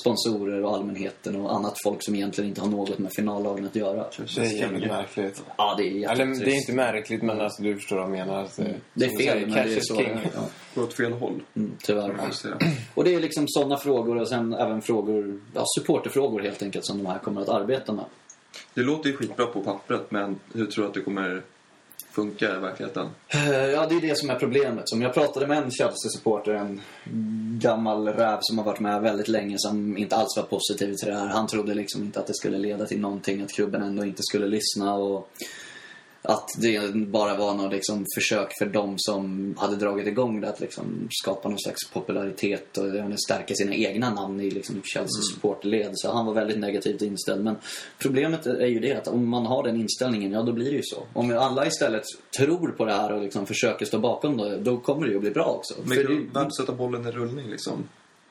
sponsorer och allmänheten och annat folk som egentligen inte har något med finallagen att göra. Det är jävligt märkligt. Ja, det är Eller det är inte märkligt men alltså, du förstår vad jag menar. Alltså, Det är fel, säger, men det är så. king. Ja. Går åt fel håll. Mm, tyvärr. Säga. Och det är liksom sådana frågor och sen även frågor, ja, supporterfrågor helt enkelt som de här kommer att arbeta med. Det låter ju skitbra på pappret, men hur tror du att det kommer funka i verkligheten? Eh, ja, det är det som är problemet. Som jag pratade med en Chelsea-supporter, en gammal räv som har varit med väldigt länge som inte alls var positiv till det här. Han trodde liksom inte att det skulle leda till någonting, att klubben ändå inte skulle lyssna och att det bara var något liksom försök för dem som hade dragit igång det att liksom skapa någon slags popularitet och stärka sina egna namn i liksom Chelsea supportled. Så han var väldigt negativt inställd. Men problemet är ju det att om man har den inställningen, ja då blir det ju så. Om alla istället tror på det här och liksom försöker stå bakom det, då kommer det ju att bli bra också. Men För det- du väl sätta bollen i rullning liksom?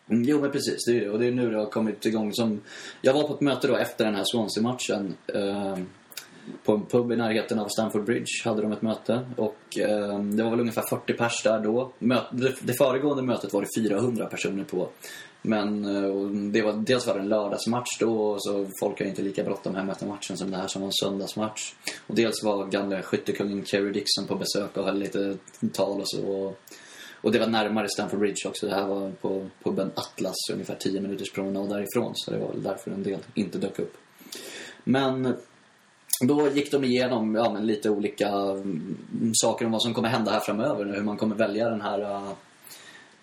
Mm, Jo, men precis. Det är det. Och det är nu det har kommit igång. Som... Jag var på ett möte då efter den här Swansea-matchen. På en pub i närheten av Stamford Bridge hade de ett möte. Och eh, det var väl ungefär 40 pers där då. Mö... Det, det föregående mötet var det 400 personer på. Men eh, det var, dels var det en lördagsmatch då, så folk har inte lika bråttom hem efter matchen som det här som var en söndagsmatch. Och dels var gamle skyttekungen Kerry Dixon på besök och höll lite tal och så. Och, och det var närmare Stamford Bridge också. Det här var på puben Atlas, ungefär 10 minuters promenad därifrån. Så det var väl därför en del inte dök upp. Men då gick de igenom ja, men lite olika mm, saker om vad som kommer hända här framöver. Hur man kommer välja den här,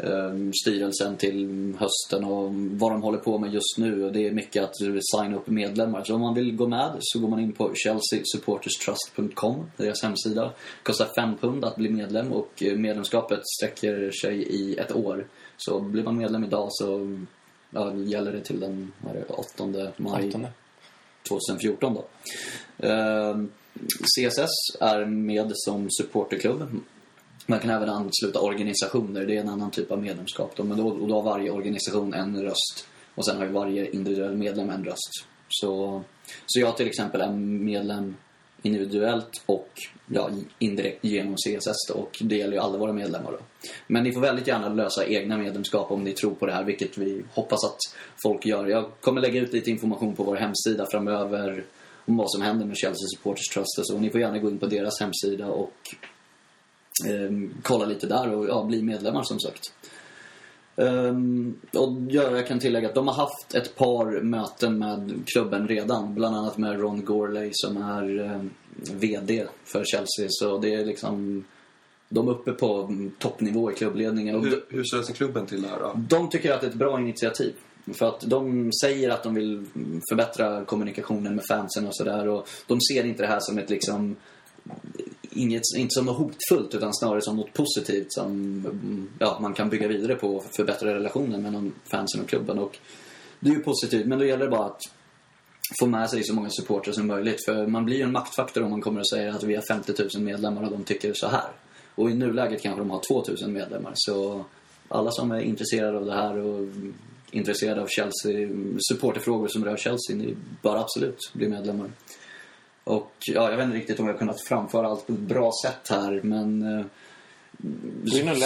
uh, styrelsen till hösten och vad de håller på med just nu. Det är mycket att signa upp medlemmar. Så om man vill gå med så går man in på chelseasupporterstrust.com, deras hemsida. Det kostar 5 pund att bli medlem och äh, medlemskapet sträcker sig i ett år. Så blir man medlem idag så mm, ja, gäller det till den 8 maj 18. 2014 då. Eh, CSS är med som supporterklubb. Man kan även ansluta organisationer, det är en annan typ av medlemskap. Då, men då, och då har varje organisation en röst. Och sen har ju varje individuell medlem en röst. Så, så jag till exempel är medlem individuellt och ja, indirekt genom CSS då, och det gäller ju alla våra medlemmar då. Men ni får väldigt gärna lösa egna medlemskap om ni tror på det här, vilket vi hoppas att folk gör. Jag kommer lägga ut lite information på vår hemsida framöver om vad som händer med Chelsea Supporters Trust och så. Ni får gärna gå in på deras hemsida och eh, kolla lite där och ja, bli medlemmar som sagt. Um, och ja, jag kan tillägga att de har haft ett par möten med klubben redan. Bland annat med Ron Gorley som är um, VD för Chelsea. Så det är liksom... De är uppe på toppnivå i klubbledningen. Hur, hur sig klubben till det här då? de tycker att det är ett bra initiativ. För att de säger att de vill förbättra kommunikationen med fansen och sådär. Och de ser inte det här som ett liksom... Inget, inte som något hotfullt utan snarare som något positivt som mm, ja, man kan bygga vidare på och förbättra relationen mellan fansen och klubben. Och det är ju positivt, men då gäller det bara att få med sig så många supportrar som möjligt. För man blir ju en maktfaktor om man kommer och säger att vi har 50 000 medlemmar och de tycker så här. Och i nuläget kanske de har 2 000 medlemmar. Så alla som är intresserade av det här och intresserade av Chelsea, supporterfrågor som rör Chelsea, ni bör absolut bli medlemmar. Och ja, jag vet inte riktigt om jag har kunnat framföra allt på ett bra sätt här, men... eh,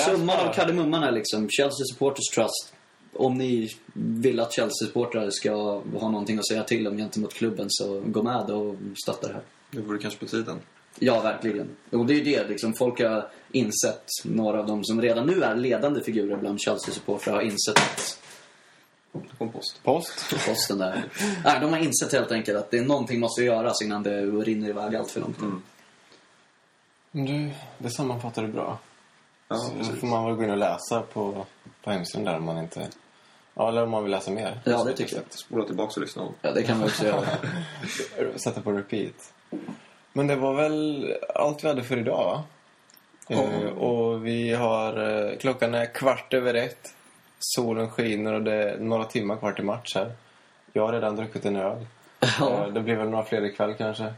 Summan av kardemumman är liksom Chelsea Supporters Trust. Om ni vill att Chelsea-supportrar ska ha någonting att säga till om gentemot klubben så gå med och stötta det här. Det vore kanske på tiden. Ja, verkligen. Och det är ju det, liksom, folk har insett, några av dem som redan nu är ledande figurer bland Chelsea-supportrar har insett att Det kom post. Post. posten där... Nej, de har insett helt enkelt att det är någonting måste göras innan det rinner iväg allt för långt. Men Du, det sammanfattar du bra. Ja, så precis. får man väl gå in och läsa på, på hemsidan där om man inte... Ja, eller om man vill läsa mer. Ja, det tycker jag. Spola tillbaka och lyssna om. Ja, det kan man också göra. Sätta på repeat. Men det var väl allt vi hade för idag, va? Eh, och vi har... eh, Klockan är kvart över ett. Solen skiner och det är några timmar kvar till match här. Jag har redan druckit en öl. Ja. Eh, Det blir väl några fler ikväll kanske.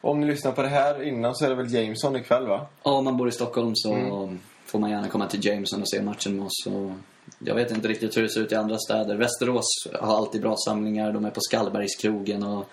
Om ni lyssnar på det här innan så är det väl Jameson ikväll, va? Ja, om man bor i Stockholm så får man gärna komma till Jameson och se matchen med oss. Och jag vet inte riktigt hur det ser ut i andra städer. Västerås har alltid bra samlingar. De är på Skallbergskrogen och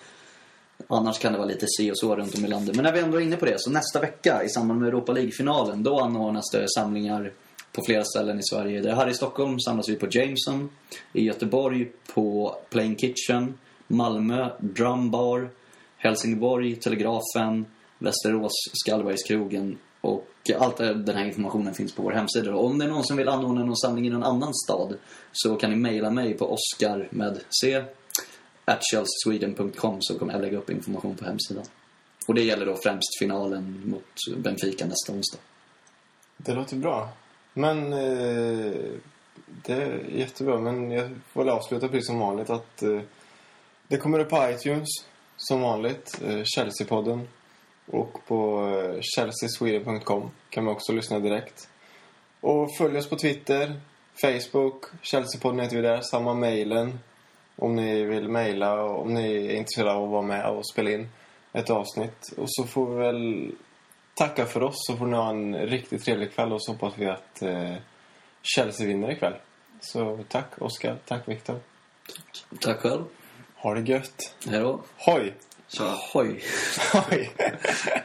annars kan det vara lite si och så runt om i landet. Men när vi ändå är inne på det, så nästa vecka i samband med Europa League-finalen, då anordnas det samlingar på flera ställen i Sverige. Det här i Stockholm samlas vi på Jameson, i Göteborg på Plain Kitchen, Malmö Drumbar, Helsingborg Telegrafen, Västerås Skallbergskrogen och allt den här informationen finns på vår hemsida. Och om det är någon som vill anordna någon samling i någon annan stad så kan ni mejla mig på Oscar med C at så kommer jag lägga upp information på hemsidan. Och det gäller då främst finalen mot Benfica nästa onsdag. Det låter bra. Men eh, det är jättebra. Men jag får väl avsluta precis som vanligt att eh, det kommer upp på iTunes som vanligt. Eh, Chelsea-podden. Och på eh, chelseasweden.com kan man också lyssna direkt. Och följ oss på Twitter, Facebook, Chelsea-podden heter vi där. Samma mejlen om ni vill mejla och om ni är intresserade av att vara med och spela in ett avsnitt. Och så får vi väl tacka för oss så får ni ha en riktigt trevlig kväll och så hoppas vi att eh, Chelsea vinner ikväll. Så tack Oskar, tack Viktor. Tack själv. Ha det gött. Hej då. Hoj! Tja. Hoj. Hoj!